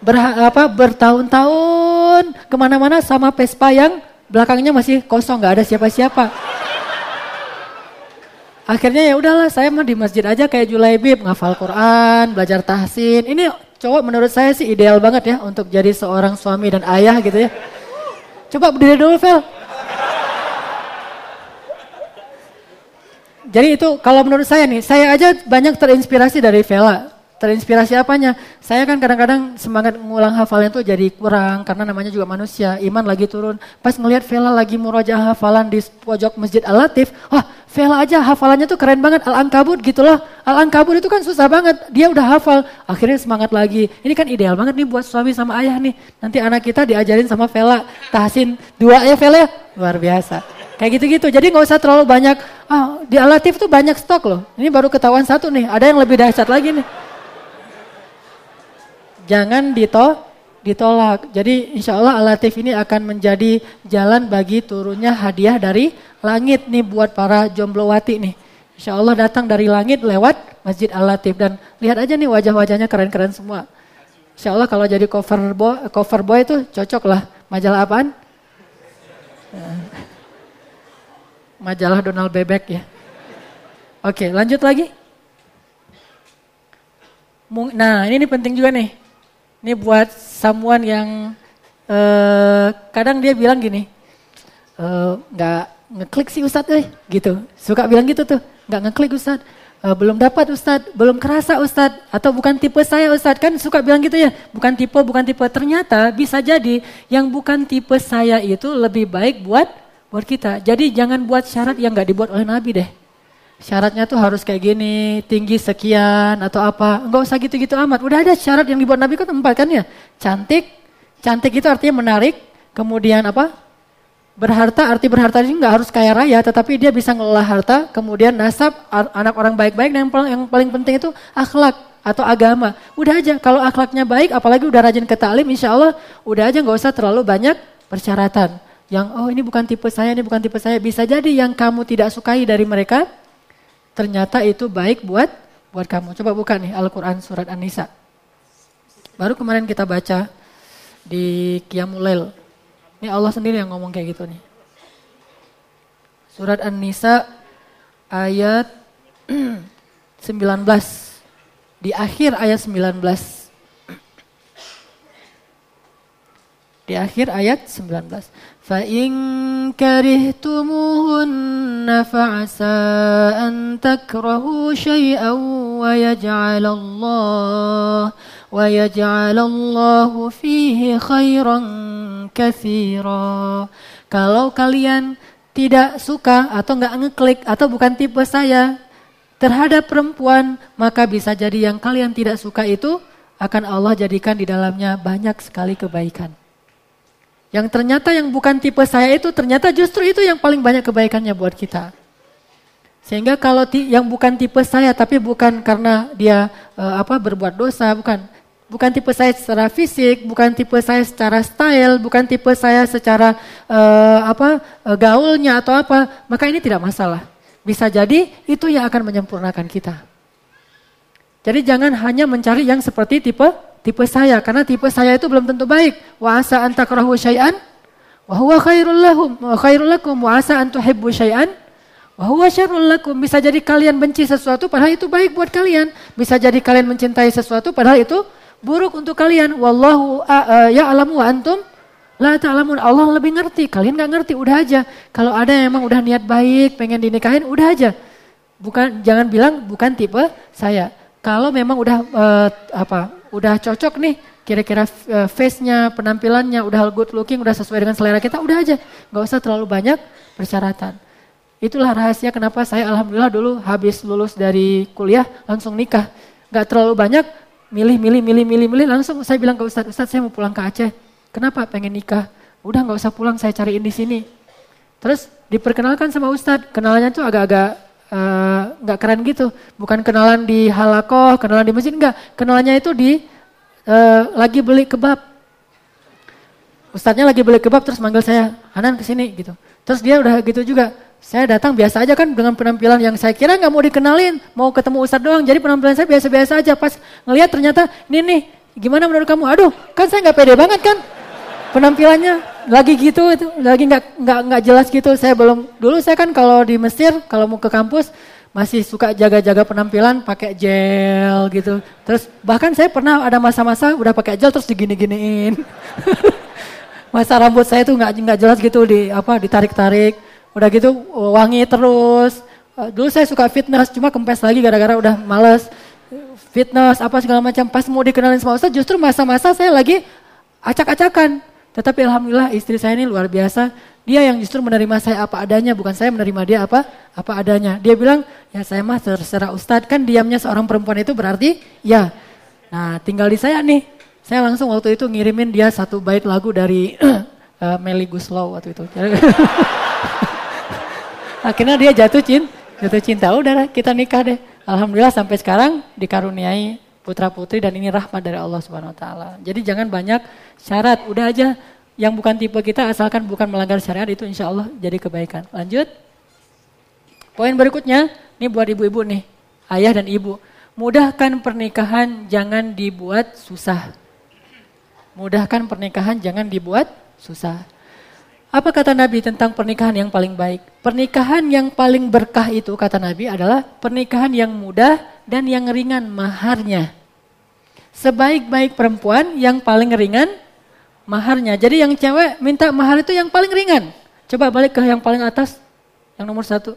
Ber, apa, bertahun-tahun ke mana-mana sama Vespa yang belakangnya masih kosong, nggak ada siapa-siapa. Akhirnya ya udahlah, saya mah di masjid aja kayak Julaibib, ngafal Quran, belajar tahsin. Ini cowok menurut saya sih ideal banget ya untuk jadi seorang suami dan ayah gitu ya. Coba berdiri dulu, Vel. Jadi itu kalau menurut saya nih, saya aja banyak terinspirasi dari Vela. Terinspirasi apanya? Saya kan kadang-kadang semangat ngulang hafalan tuh jadi kurang karena namanya juga manusia, iman lagi turun. Pas ngelihat Vela lagi murojaah hafalan di pojok Masjid Al-Latif, wah Vela aja hafalannya tuh keren banget, Al-Ankabut gitu loh. Al-Ankabut itu kan susah banget, dia udah hafal, akhirnya semangat lagi. Ini kan ideal banget nih buat suami sama ayah nih. Nanti anak kita diajarin sama Vela, tahsin dua ya Vela ya, luar biasa. Kayak gitu-gitu. Jadi nggak usah terlalu banyak. Ah, di Alatif tuh banyak stok loh. Ini baru ketahuan satu nih. Ada yang lebih dahsyat lagi nih. Jangan dito, ditolak. Jadi insya Allah Alatif ini akan menjadi jalan bagi turunnya hadiah dari langit nih buat para jomblowati nih. Insya Allah datang dari langit lewat Masjid Al-Latif. Dan lihat aja nih wajah-wajahnya keren-keren semua. Insya Allah kalau jadi cover boy, cover boy itu cocok lah. Majalah apaan? Majalah Donald Bebek ya. Oke, lanjut lagi. Nah, ini, penting juga nih. Ini buat someone yang uh, kadang dia bilang gini, uh, nggak ngeklik sih Ustadz, eh, gitu. Suka bilang gitu tuh, nggak ngeklik Ustadz. Uh, belum dapat Ustadz, belum kerasa Ustadz, atau bukan tipe saya Ustadz, kan suka bilang gitu ya, bukan tipe, bukan tipe. Ternyata bisa jadi yang bukan tipe saya itu lebih baik buat buat kita. Jadi jangan buat syarat yang nggak dibuat oleh Nabi deh. Syaratnya tuh harus kayak gini, tinggi sekian atau apa. Enggak usah gitu-gitu amat. Udah ada syarat yang dibuat Nabi kan empat kan ya. Cantik, cantik itu artinya menarik. Kemudian apa? Berharta, arti berharta ini nggak harus kaya raya, tetapi dia bisa ngelola harta. Kemudian nasab, anak orang baik-baik. Dan yang paling, yang paling penting itu akhlak. atau agama. Udah aja, kalau akhlaknya baik, apalagi udah rajin ke taklim, insya Allah udah aja nggak usah terlalu banyak persyaratan. Yang oh ini bukan tipe saya, ini bukan tipe saya. Bisa jadi yang kamu tidak sukai dari mereka, ternyata itu baik buat buat kamu. Coba buka nih Al-Quran surat An-Nisa. Baru kemarin kita baca di Qiyamulail. Ini Allah sendiri yang ngomong kayak gitu nih. Surat An-Nisa ayat 19. Di akhir ayat 19. Di akhir ayat 19. Fa in karihtumuhunna fa'asa an takrahu syai'an wa yaj'alallah wa yaj'alallahu fihi khairan katsira. Kalau kalian tidak suka atau nggak ngeklik atau bukan tipe saya terhadap perempuan, maka bisa jadi yang kalian tidak suka itu akan Allah jadikan di dalamnya banyak sekali kebaikan. Yang ternyata yang bukan tipe saya itu ternyata justru itu yang paling banyak kebaikannya buat kita. Sehingga kalau yang bukan tipe saya tapi bukan karena dia uh, apa berbuat dosa, bukan bukan tipe saya secara fisik, bukan tipe saya secara style, bukan tipe saya secara uh, apa uh, gaulnya atau apa, maka ini tidak masalah. Bisa jadi itu yang akan menyempurnakan kita. Jadi jangan hanya mencari yang seperti tipe tipe saya karena tipe saya itu belum tentu baik. Wa asa an takrahu syai'an wa huwa khairul lahum wa khairul lakum wa asa an tuhibbu syai'an wa huwa syarrul lakum. Bisa jadi kalian benci sesuatu padahal itu baik buat kalian. Bisa jadi kalian mencintai sesuatu padahal itu buruk untuk kalian. Wallahu ya'lamu wa antum La ta'lamun Allah lebih ngerti, kalian nggak ngerti, udah aja. Kalau ada yang emang udah niat baik, pengen dinikahin, udah aja. Bukan jangan bilang bukan tipe saya. Kalau memang udah uh, apa, udah cocok nih, kira-kira uh, face-nya, penampilannya udah good looking, udah sesuai dengan selera kita, udah aja. Gak usah terlalu banyak persyaratan. Itulah rahasia kenapa saya alhamdulillah dulu habis lulus dari kuliah langsung nikah. Gak terlalu banyak, milih, milih, milih, milih, milih, langsung saya bilang ke Ustadz, Ustadz saya mau pulang ke Aceh Kenapa pengen nikah? Udah nggak usah pulang, saya cariin di sini. Terus diperkenalkan sama Ustadz, kenalannya tuh agak-agak eh, nggak uh, keren gitu. Bukan kenalan di halakoh, kenalan di masjid, enggak. Kenalannya itu di uh, lagi beli kebab. Ustadznya lagi beli kebab terus manggil saya, Hanan ke sini gitu. Terus dia udah gitu juga. Saya datang biasa aja kan dengan penampilan yang saya kira nggak mau dikenalin, mau ketemu Ustadz doang. Jadi penampilan saya biasa-biasa aja. Pas ngelihat ternyata ini nih, gimana menurut kamu? Aduh, kan saya nggak pede banget kan penampilannya lagi gitu itu lagi nggak nggak nggak jelas gitu. Saya belum dulu saya kan kalau di Mesir kalau mau ke kampus masih suka jaga-jaga penampilan pakai gel gitu. Terus bahkan saya pernah ada masa-masa udah pakai gel terus digini-giniin. Masa rambut saya tuh nggak nggak jelas gitu di apa ditarik-tarik. Udah gitu wangi terus. Dulu saya suka fitness cuma kempes lagi gara-gara udah males. Fitness apa segala macam. Pas mau dikenalin sama Ustaz justru masa-masa saya lagi acak-acakan tetapi alhamdulillah istri saya ini luar biasa. Dia yang justru menerima saya apa adanya, bukan saya menerima dia apa apa adanya. Dia bilang, ya saya mah terserah Ustadz, kan diamnya seorang perempuan itu berarti ya. Nah tinggal di saya nih, saya langsung waktu itu ngirimin dia satu bait lagu dari uh, Melly Guslow waktu itu. Akhirnya dia jatuh cinta, jatuh cinta, udah kita nikah deh. Alhamdulillah sampai sekarang dikaruniai putra putri dan ini rahmat dari Allah Subhanahu wa taala. Jadi jangan banyak syarat, udah aja yang bukan tipe kita asalkan bukan melanggar syariat itu insya Allah jadi kebaikan. Lanjut. Poin berikutnya, ini buat ibu-ibu nih, ayah dan ibu. Mudahkan pernikahan jangan dibuat susah. Mudahkan pernikahan jangan dibuat susah. Apa kata Nabi tentang pernikahan yang paling baik? Pernikahan yang paling berkah itu kata Nabi adalah pernikahan yang mudah dan yang ringan maharnya. Sebaik-baik perempuan yang paling ringan maharnya. Jadi yang cewek minta mahar itu yang paling ringan. Coba balik ke yang paling atas, yang nomor satu.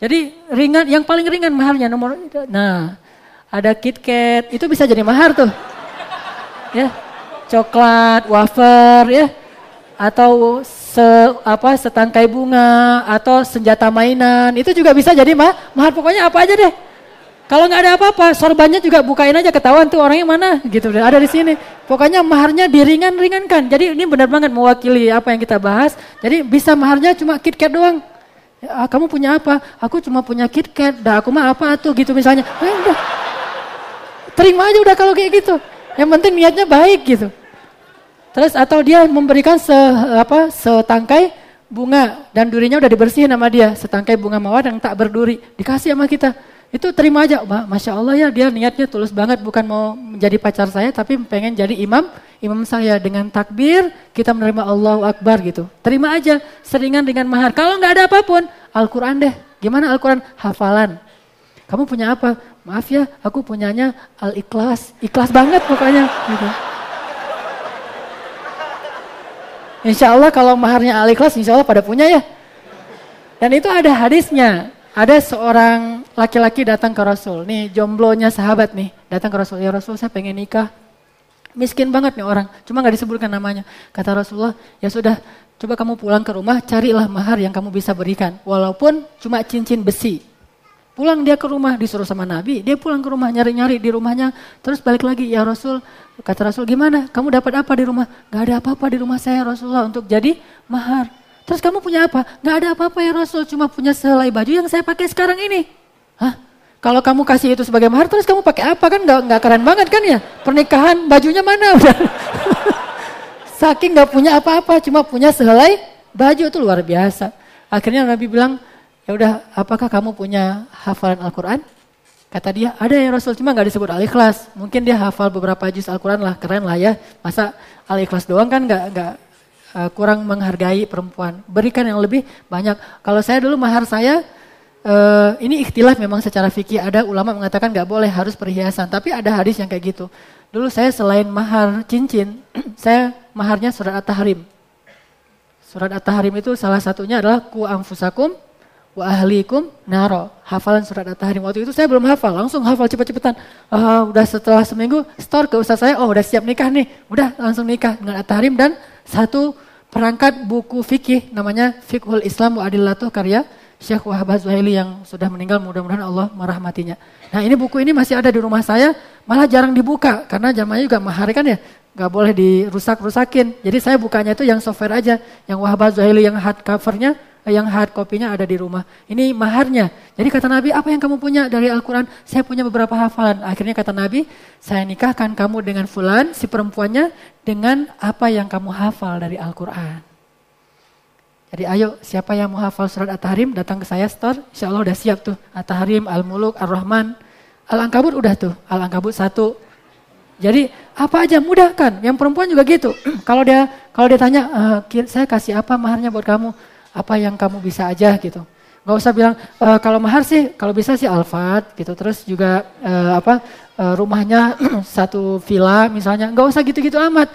Jadi ringan, yang paling ringan maharnya nomor itu. Nah, ada KitKat, itu bisa jadi mahar tuh. Ya, coklat, wafer, ya atau se, apa setangkai bunga atau senjata mainan. Itu juga bisa jadi mah mahar pokoknya apa aja deh. Kalau nggak ada apa-apa sorbannya juga bukain aja ketahuan tuh orangnya mana gitu ada di sini. Pokoknya maharnya diringan-ringankan. Jadi ini benar banget mewakili apa yang kita bahas. Jadi bisa maharnya cuma KitKat doang. Ya, ah, kamu punya apa? Aku cuma punya KitKat. Dah aku mah apa tuh? Gitu misalnya. Eh, udah. Terima aja udah kalau kayak gitu. Yang penting niatnya baik gitu. Terus atau dia memberikan se apa setangkai bunga dan durinya udah dibersihin sama dia, setangkai bunga mawar yang tak berduri, dikasih sama kita. Itu terima aja, Masya Allah ya dia niatnya tulus banget bukan mau menjadi pacar saya tapi pengen jadi imam, imam saya dengan takbir kita menerima Allahu Akbar gitu. Terima aja, seringan dengan mahar. Kalau nggak ada apa pun, Al-Quran deh. Gimana Al-Quran? Hafalan. Kamu punya apa? Maaf ya, aku punyanya Al-Ikhlas. Ikhlas banget pokoknya. Gitu. Insya Allah kalau maharnya al ikhlas, insya Allah pada punya ya. Dan itu ada hadisnya. Ada seorang laki-laki datang ke Rasul. Nih jomblonya sahabat nih. Datang ke Rasul. Ya Rasul saya pengen nikah. Miskin banget nih orang. Cuma gak disebutkan namanya. Kata Rasulullah, ya sudah coba kamu pulang ke rumah carilah mahar yang kamu bisa berikan. Walaupun cuma cincin besi. Pulang dia ke rumah disuruh sama Nabi, dia pulang ke rumah nyari-nyari di rumahnya, terus balik lagi, ya Rasul, kata Rasul gimana? Kamu dapat apa di rumah? Gak ada apa-apa di rumah saya Rasulullah untuk jadi mahar. Terus kamu punya apa? Gak ada apa-apa ya Rasul, cuma punya selai baju yang saya pakai sekarang ini. Hah? Kalau kamu kasih itu sebagai mahar, terus kamu pakai apa kan? Gak, gak keren banget kan ya? Pernikahan bajunya mana? Saking gak punya apa-apa, cuma punya selai baju itu luar biasa. Akhirnya Nabi bilang, ya udah apakah kamu punya hafalan Al-Quran? Kata dia, ada ya Rasul, cuma gak disebut Al-Ikhlas. Mungkin dia hafal beberapa juz Al-Quran lah, keren lah ya. Masa Al-Ikhlas doang kan gak, gak uh, kurang menghargai perempuan. Berikan yang lebih banyak. Kalau saya dulu mahar saya, uh, ini ikhtilaf memang secara fikih. Ada ulama mengatakan gak boleh, harus perhiasan. Tapi ada hadis yang kayak gitu. Dulu saya selain mahar cincin, saya maharnya surat At-Tahrim. Surat At-Tahrim itu salah satunya adalah ku amfusakum wa ahlikum naro. Hafalan surat At-Tahrim. Waktu itu saya belum hafal, langsung hafal cepet-cepetan. Uh, udah setelah seminggu store ke ustaz saya, oh udah siap nikah nih. Udah langsung nikah dengan At-Tahrim dan satu perangkat buku fikih namanya Fiqhul Islam wa Adillatuh karya Syekh Wahab Zuhaili yang sudah meninggal mudah-mudahan Allah merahmatinya. Nah ini buku ini masih ada di rumah saya, malah jarang dibuka karena zamannya juga mahar kan ya, nggak boleh dirusak-rusakin. Jadi saya bukanya itu yang software aja, yang Wahab Zuhaili yang hard covernya yang hard copy-nya ada di rumah. Ini maharnya. Jadi kata Nabi, apa yang kamu punya dari Al-Quran? Saya punya beberapa hafalan. Akhirnya kata Nabi, saya nikahkan kamu dengan fulan, si perempuannya, dengan apa yang kamu hafal dari Al-Quran. Jadi ayo, siapa yang mau hafal surat At-Tahrim, datang ke saya store. Insya Allah udah siap tuh. At-Tahrim, Al-Muluk, Ar-Rahman. Al-Ankabut udah tuh. Al-Ankabut satu. Jadi apa aja mudah kan. Yang perempuan juga gitu. kalau dia kalau dia tanya, e, saya kasih apa maharnya buat kamu? Apa yang kamu bisa aja gitu. Gak usah bilang e, kalau mahar sih kalau bisa sih Alfat gitu. Terus juga e, apa e, rumahnya satu villa misalnya. Gak usah gitu-gitu amat.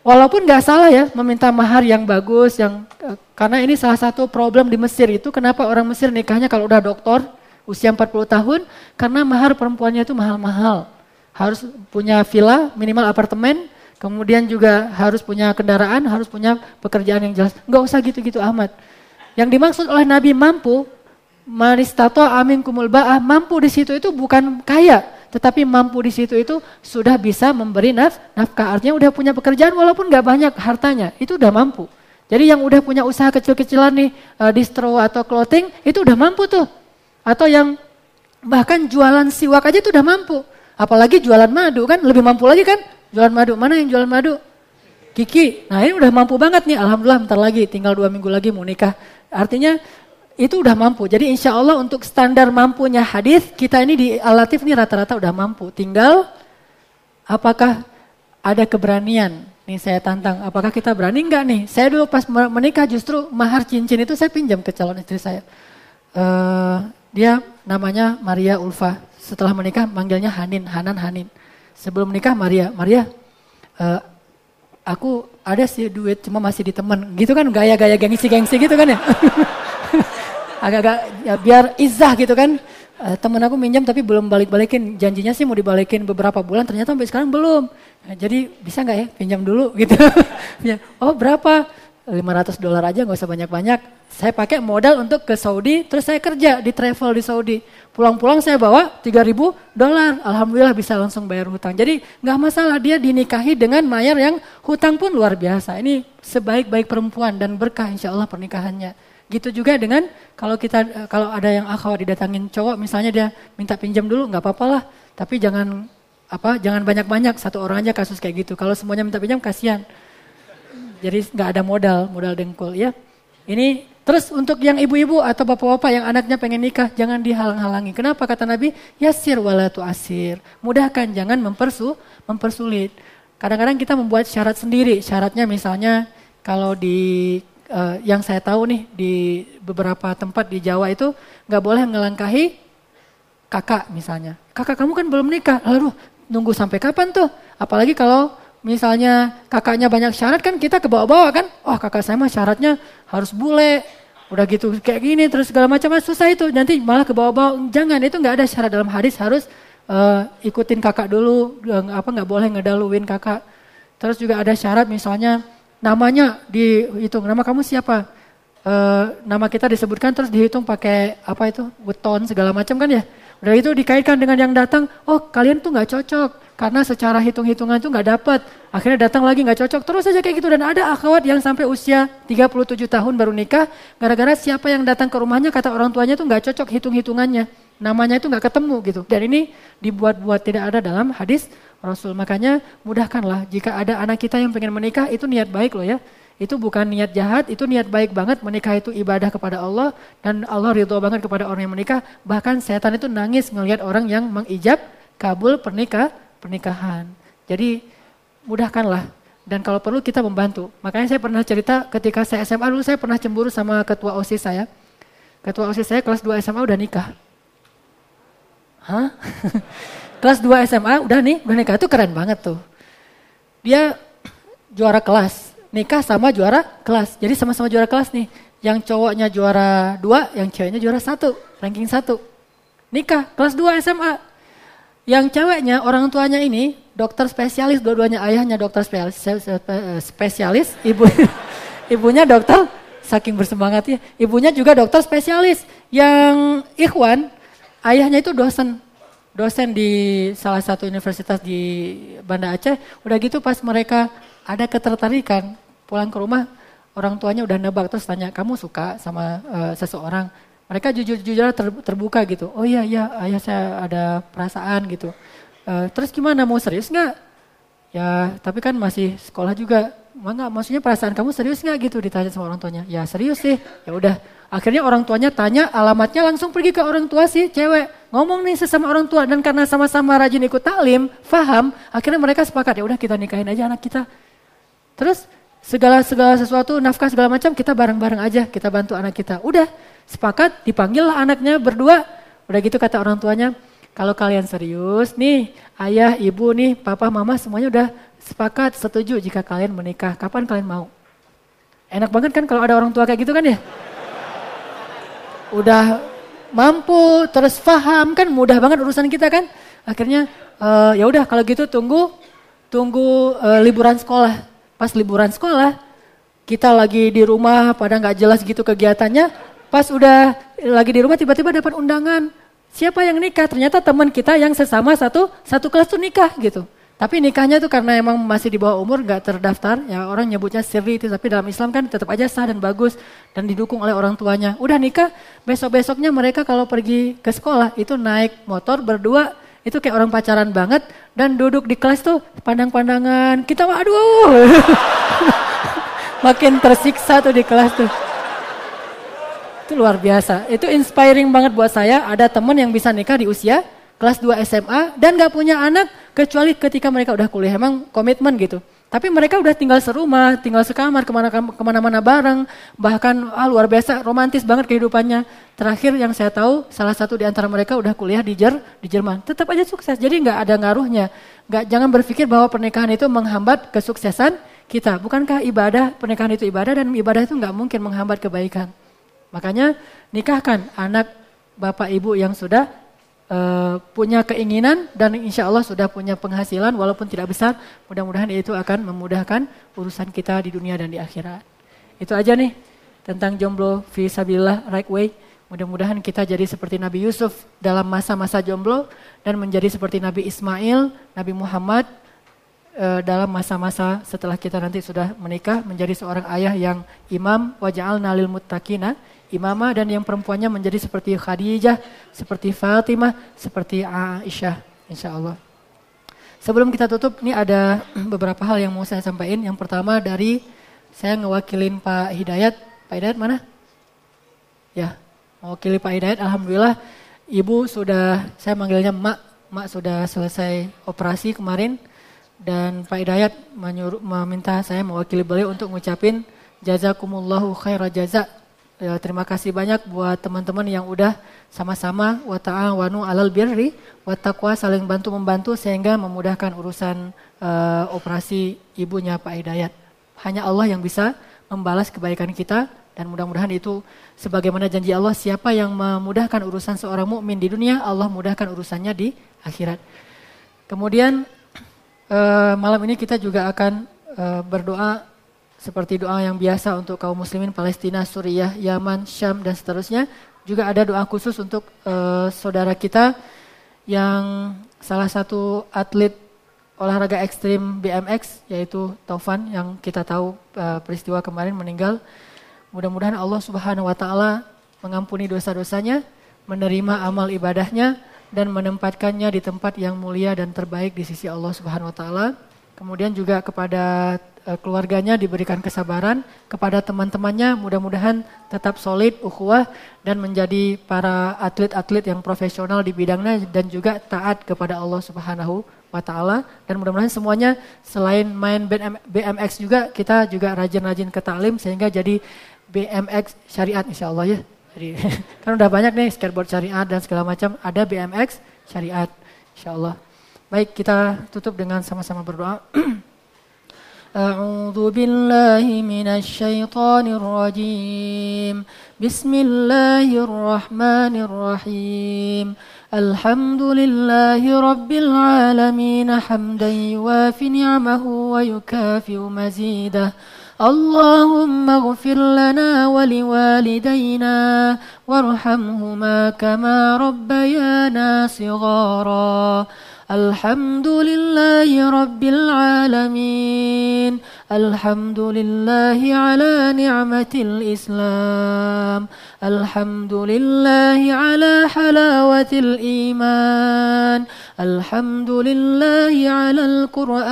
Walaupun gak salah ya meminta mahar yang bagus yang e, karena ini salah satu problem di Mesir itu kenapa orang Mesir nikahnya kalau udah doktor usia 40 tahun karena mahar perempuannya itu mahal-mahal. Harus punya villa, minimal apartemen, kemudian juga harus punya kendaraan, harus punya pekerjaan yang jelas. Gak usah gitu-gitu amat. Yang dimaksud oleh Nabi mampu, manistato amin kumul ba'ah, mampu di situ itu bukan kaya, tetapi mampu di situ itu sudah bisa memberi naf, nafkah. Artinya udah punya pekerjaan walaupun gak banyak hartanya, itu udah mampu. Jadi yang udah punya usaha kecil-kecilan nih, uh, distro atau clothing, itu udah mampu tuh. Atau yang bahkan jualan siwak aja itu udah mampu. Apalagi jualan madu kan, lebih mampu lagi kan? Jualan madu, mana yang jualan madu? Kiki, nah ini udah mampu banget nih, Alhamdulillah bentar lagi, tinggal dua minggu lagi mau nikah. Artinya itu udah mampu. Jadi insya Allah untuk standar mampunya hadis kita ini di Alatif nih rata-rata udah mampu. Tinggal apakah ada keberanian? Nih saya tantang, apakah kita berani enggak nih? Saya dulu pas menikah justru mahar cincin itu saya pinjam ke calon istri saya. Uh, dia namanya Maria Ulfa. Setelah menikah manggilnya Hanin, Hanan Hanin. Sebelum menikah Maria, Maria uh, aku ada sih duit cuma masih di temen. Gitu kan gaya-gaya gengsi-gengsi gitu kan ya? Agak-agak ya biar izah gitu kan. Uh, temen aku minjam tapi belum balik-balikin. Janjinya sih mau dibalikin beberapa bulan ternyata sampai sekarang belum. Nah, jadi bisa nggak ya pinjam dulu? Gitu. Ya, oh berapa 500 dolar aja nggak usah banyak-banyak. Saya pakai modal untuk ke Saudi, terus saya kerja di travel di Saudi. Pulang-pulang saya bawa 3000 dolar. Alhamdulillah bisa langsung bayar hutang. Jadi nggak masalah dia dinikahi dengan mayar yang hutang pun luar biasa. Ini sebaik-baik perempuan dan berkah insya Allah pernikahannya. Gitu juga dengan kalau kita kalau ada yang akhwat didatangin cowok misalnya dia minta pinjam dulu nggak apa-apa lah. Tapi jangan apa jangan banyak-banyak satu orang aja kasus kayak gitu. Kalau semuanya minta pinjam kasihan. Jadi nggak ada modal, modal dengkul ya. Ini terus untuk yang ibu-ibu atau bapak-bapak yang anaknya pengen nikah jangan dihalang-halangi. Kenapa kata Nabi? Yasir walatu asir. Mudahkan jangan mempersu mempersulit. Kadang-kadang kita membuat syarat sendiri. Syaratnya misalnya kalau di uh, yang saya tahu nih di beberapa tempat di Jawa itu nggak boleh ngelangkahi kakak misalnya. Kakak kamu kan belum nikah, lalu nunggu sampai kapan tuh? Apalagi kalau misalnya kakaknya banyak syarat kan kita ke bawah-bawah kan. Oh kakak saya mah syaratnya harus bule, udah gitu kayak gini terus segala macam susah itu nanti malah ke bawah-bawah. Jangan itu nggak ada syarat dalam hadis harus uh, ikutin kakak dulu, apa nggak boleh ngedaluin kakak. Terus juga ada syarat misalnya namanya dihitung, nama kamu siapa? Uh, nama kita disebutkan terus dihitung pakai apa itu weton segala macam kan ya. Udah itu dikaitkan dengan yang datang, oh kalian tuh nggak cocok karena secara hitung-hitungan tuh nggak dapat. Akhirnya datang lagi nggak cocok terus aja kayak gitu dan ada akhwat yang sampai usia 37 tahun baru nikah gara-gara siapa yang datang ke rumahnya kata orang tuanya tuh nggak cocok hitung-hitungannya namanya itu nggak ketemu gitu. Dan ini dibuat-buat tidak ada dalam hadis Rasul. Makanya mudahkanlah jika ada anak kita yang pengen menikah itu niat baik loh ya. Itu bukan niat jahat, itu niat baik banget. Menikah itu ibadah kepada Allah dan Allah ridho banget kepada orang yang menikah. Bahkan setan itu nangis ngelihat orang yang mengijab kabul pernikah pernikahan. Jadi mudahkanlah dan kalau perlu kita membantu. Makanya saya pernah cerita ketika saya SMA dulu saya pernah cemburu sama ketua OSIS saya. Ketua OSIS saya kelas 2 SMA udah nikah. Hah? kelas 2 SMA udah nih, udah nikah itu keren banget tuh. Dia juara kelas, nikah sama juara kelas. Jadi sama-sama juara kelas nih. Yang cowoknya juara dua, yang ceweknya juara satu, ranking satu. Nikah, kelas 2 SMA. Yang ceweknya, orang tuanya ini dokter spesialis, dua-duanya ayahnya dokter spesialis, spesialis ibu, ibunya dokter, saking bersemangatnya, ibunya juga dokter spesialis. Yang Ikhwan, ayahnya itu dosen dosen di salah satu universitas di Banda Aceh. Udah gitu pas mereka ada ketertarikan pulang ke rumah orang tuanya udah nebak terus tanya kamu suka sama uh, seseorang. Mereka jujur-jujur ter, terbuka gitu. Oh iya iya ayah saya ada perasaan gitu. Uh, terus gimana mau serius nggak? Ya tapi kan masih sekolah juga. Enggak, maksudnya perasaan kamu serius nggak gitu ditanya sama orang tuanya. Ya serius sih. Ya udah Akhirnya orang tuanya tanya alamatnya langsung pergi ke orang tua si cewek. Ngomong nih sesama orang tua dan karena sama-sama rajin ikut taklim, faham, akhirnya mereka sepakat ya udah kita nikahin aja anak kita. Terus segala segala sesuatu nafkah segala macam kita bareng-bareng aja kita bantu anak kita. Udah sepakat dipanggil lah anaknya berdua. Udah gitu kata orang tuanya, kalau kalian serius nih ayah, ibu nih, papa, mama semuanya udah sepakat setuju jika kalian menikah. Kapan kalian mau? Enak banget kan kalau ada orang tua kayak gitu kan ya? udah mampu terus paham kan mudah banget urusan kita kan akhirnya uh, ya udah kalau gitu tunggu tunggu uh, liburan sekolah pas liburan sekolah kita lagi di rumah pada nggak jelas gitu kegiatannya pas udah lagi di rumah tiba-tiba dapat undangan siapa yang nikah ternyata teman kita yang sesama satu satu kelas tuh nikah gitu tapi nikahnya itu karena emang masih di bawah umur gak terdaftar, ya orang nyebutnya siri itu, tapi dalam Islam kan tetap aja sah dan bagus dan didukung oleh orang tuanya. Udah nikah, besok-besoknya mereka kalau pergi ke sekolah itu naik motor berdua, itu kayak orang pacaran banget dan duduk di kelas tuh pandang-pandangan, kita mah aduh. Makin tersiksa tuh di kelas tuh. Itu luar biasa. Itu inspiring banget buat saya. Ada temen yang bisa nikah di usia kelas 2 SMA dan gak punya anak kecuali ketika mereka udah kuliah. Emang komitmen gitu. Tapi mereka udah tinggal serumah, tinggal sekamar, ke mana, ke mana-mana bareng. Bahkan ah, luar biasa, romantis banget kehidupannya. Terakhir yang saya tahu, salah satu di antara mereka udah kuliah di, Jer, di Jerman. Tetap aja sukses, jadi nggak ada ngaruhnya. Nggak, jangan berpikir bahwa pernikahan itu menghambat kesuksesan kita. Bukankah ibadah, pernikahan itu ibadah dan ibadah itu nggak mungkin menghambat kebaikan. Makanya nikahkan anak bapak ibu yang sudah uh, punya keinginan dan insya Allah sudah punya penghasilan walaupun tidak besar, mudah-mudahan itu akan memudahkan urusan kita di dunia dan di akhirat. Itu aja nih tentang jomblo visabilillah right way. Mudah-mudahan kita jadi seperti Nabi Yusuf dalam masa-masa jomblo dan menjadi seperti Nabi Ismail, Nabi Muhammad uh, dalam masa-masa setelah kita nanti sudah menikah menjadi seorang ayah yang imam waja'al nalil muttaqina imamah dan yang perempuannya menjadi seperti Khadijah, seperti Fatimah, seperti Aisyah insya Allah. Sebelum kita tutup, ini ada beberapa hal yang mau saya sampaikan. Yang pertama dari saya ngewakilin Pak Hidayat. Pak Hidayat mana? Ya, mewakili Pak Hidayat. Alhamdulillah, Ibu sudah, saya manggilnya Mak. Mak sudah selesai operasi kemarin. Dan Pak Hidayat menyuruh, meminta saya mewakili beliau untuk ngucapin jazakumullahu khaira jaza. Ya, terima kasih banyak buat teman-teman yang udah sama-sama wa ta'awanu alal birri wa taqwa saling bantu membantu sehingga memudahkan urusan uh, operasi ibunya Pak Hidayat. Hanya Allah yang bisa membalas kebaikan kita dan mudah-mudahan itu sebagaimana janji Allah siapa yang memudahkan urusan seorang mukmin di dunia Allah mudahkan urusannya di akhirat. Kemudian uh, malam ini kita juga akan uh, berdoa seperti doa yang biasa untuk kaum muslimin Palestina, Suriah, Yaman, Syam dan seterusnya. Juga ada doa khusus untuk uh, saudara kita yang salah satu atlet olahraga ekstrim BMX yaitu Taufan yang kita tahu uh, peristiwa kemarin meninggal. Mudah-mudahan Allah Subhanahu wa taala mengampuni dosa-dosanya, menerima amal ibadahnya dan menempatkannya di tempat yang mulia dan terbaik di sisi Allah Subhanahu wa taala. Kemudian juga kepada uh, keluarganya diberikan kesabaran, kepada teman-temannya mudah-mudahan tetap solid, ukhuwah dan menjadi para atlet-atlet yang profesional di bidangnya dan juga taat kepada Allah Subhanahu wa taala dan mudah-mudahan semuanya selain main BMX juga kita juga rajin-rajin ke taklim sehingga jadi BMX syariat insya Allah ya. Jadi kan udah banyak nih skateboard syariat dan segala macam ada BMX syariat insya Allah. Baik, kita tutup dengan sama-sama berdoa. أعوذ بالله من الشيطان الرجيم بسم الله الرحمن الرحيم الحمد لله رب العالمين حمدا يوافي نعمه ويكافئ مزيده اللهم اغفر لنا ولوالدينا وارحمهما كما ربيانا صغارا الحمد لله رب العالمين. الحمد لله على نعمة الإسلام. الحمد لله على حلاوة الإيمان. الحمد لله على القرآن.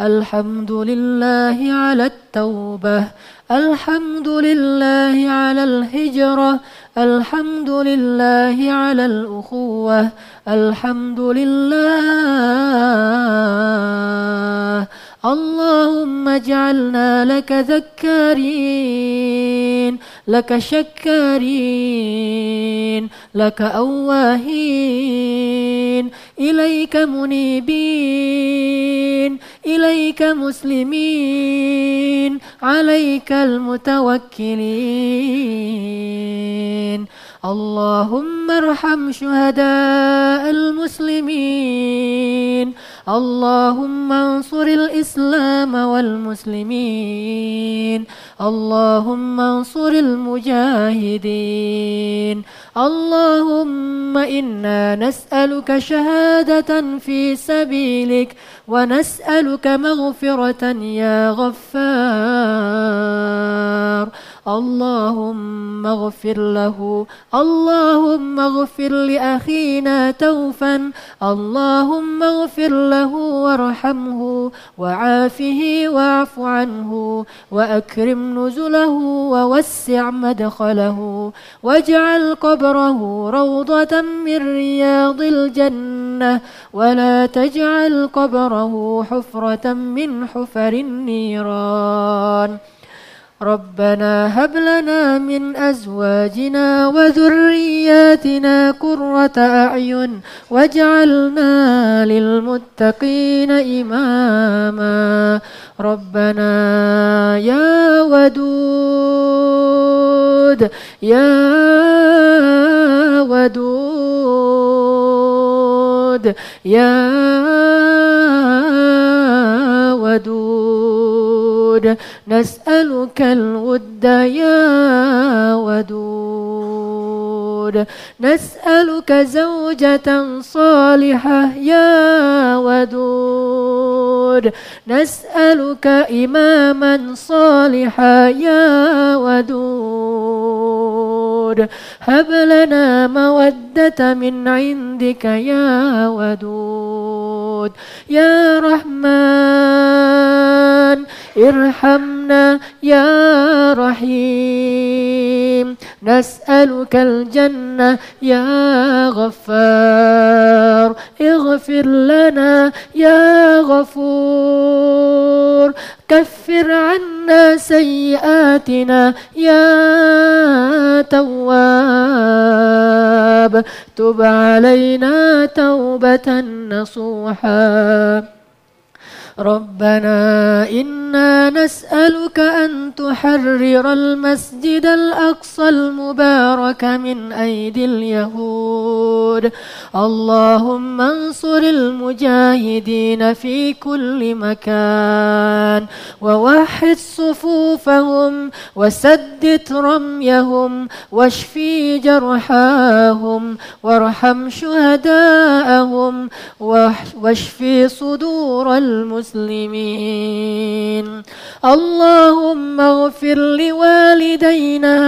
الحمد لله على التوبة. الحمد لله على الهجرة الحمد لله على الأخوة الحمد لله اللهم اجعلنا لك ذكارين لك شكارين لك أواهين إليك منيبين إليك مسلمين عليك المتوكلين. اللهم ارحم شهداء المسلمين. اللهم انصر الإسلام والمسلمين. اللهم انصر المجاهدين. اللهم إنا نسألك شهادة في سبيلك ونسألك مغفرة يا غفار. اللهم اغفر له اللهم اغفر لأخينا توفا. اللهم اغفر له وارحمه وعافه واعف عنه وأكرم نزله ووسع مدخله واجعل قبره روضة من رياض الجنة ولا تجعل قبره حفرة من حفر النيران. ربنا هب لنا من أزواجنا وذرياتنا قرة أعين واجعلنا للمتقين إماما. ربنا يا ودود يا ودود يا ودود. نسألك الود يا ودود. نسألك زوجة صالحة يا ودود. نسألك إماما صالحا يا ودود. هب لنا مودة من عندك يا ودود. ودود يا رحمن ارحمنا يا رحيم. نسألك الجنة يا غفار. اغفر لنا يا غفور. كفر عنا سيئاتنا يا تواب. تب علينا توبة نصوحا. ربنا إنا نسألك أن تحرر المسجد الأقصى المبارك من أيدي اليهود. اللهم انصر المجاهدين في كل مكان ووحد صفوفهم وسدد رميهم واشفي جرحاهم وارحم شهداءهم واشفي صدور المسلمين المسلمين. اللهم اغفر لوالدينا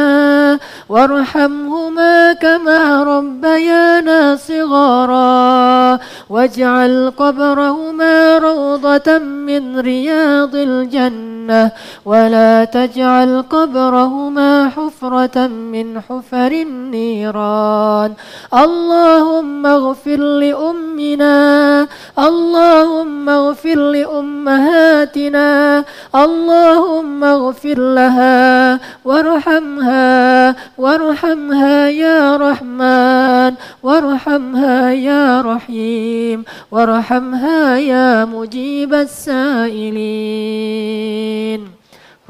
وارحمهما كما ربيانا صغارا. واجعل قبرهما روضة من رياض الجنة. ولا تجعل قبرهما حفرة من حفر النيران. اللهم اغفر لأمنا. اللهم اغفر لأمهاتنا اللهم اغفر لها وارحمها وارحمها يا رحمن وارحمها يا رحيم وارحمها يا مجيب السائلين.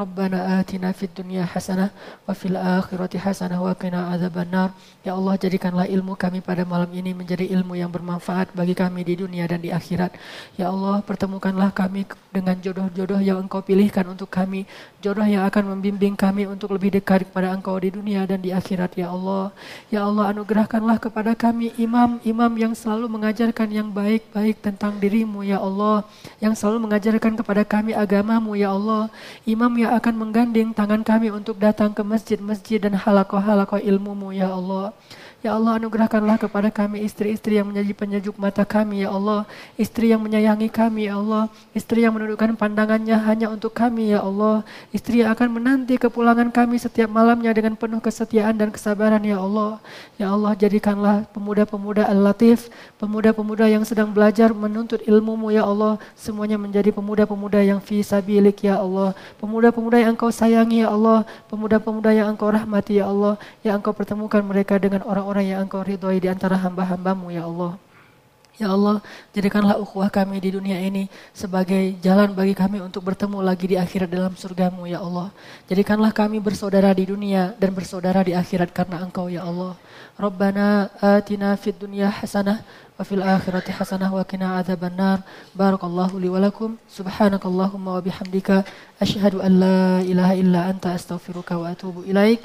Rabbana atina fid dunya hasanah wa fil akhirati hasanah wa qina adzabannar. Ya Allah jadikanlah ilmu kami pada malam ini menjadi ilmu yang bermanfaat bagi kami di dunia dan di akhirat. Ya Allah pertemukanlah kami dengan jodoh-jodoh yang Engkau pilihkan untuk kami, jodoh yang akan membimbing kami untuk lebih dekat kepada Engkau di dunia dan di akhirat ya Allah. Ya Allah anugerahkanlah kepada kami imam-imam yang selalu mengajarkan yang baik-baik tentang dirimu ya Allah, yang selalu mengajarkan kepada kami agamamu ya Allah. Imam yang akan menggandeng tangan kami untuk datang ke masjid-masjid dan halakoh-halakoh ilmumu ya Allah. Ya Allah anugerahkanlah kepada kami istri-istri yang menjadi penyejuk mata kami ya Allah. Istri yang menyayangi kami ya Allah. Istri yang menundukkan pandangannya hanya untuk kami ya Allah. Istri yang akan menanti kepulangan kami setiap malamnya dengan penuh kesetiaan dan kesabaran ya Allah. Ya Allah jadikanlah pemuda-pemuda al-latif, pemuda-pemuda yang sedang belajar menuntut ilmumu ya Allah. Semuanya menjadi pemuda-pemuda yang fi sabilik ya Allah. Pemuda-pemuda yang engkau sayangi ya Allah. Pemuda-pemuda yang engkau rahmati ya Allah. Yang engkau pertemukan mereka dengan orang orang yang engkau ridhoi di antara hamba-hambamu ya Allah. Ya Allah, jadikanlah ukhuwah kami di dunia ini sebagai jalan bagi kami untuk bertemu lagi di akhirat dalam surgamu ya Allah. Jadikanlah kami bersaudara di dunia dan bersaudara di akhirat karena engkau ya Allah. Rabbana atina fid dunya hasanah wa fil akhirati hasanah wa qina adzabannar. Barakallahu li wa. Subhanakallahumma wa bihamdika asyhadu an la ilaha illa anta astaghfiruka wa atubu ilaik.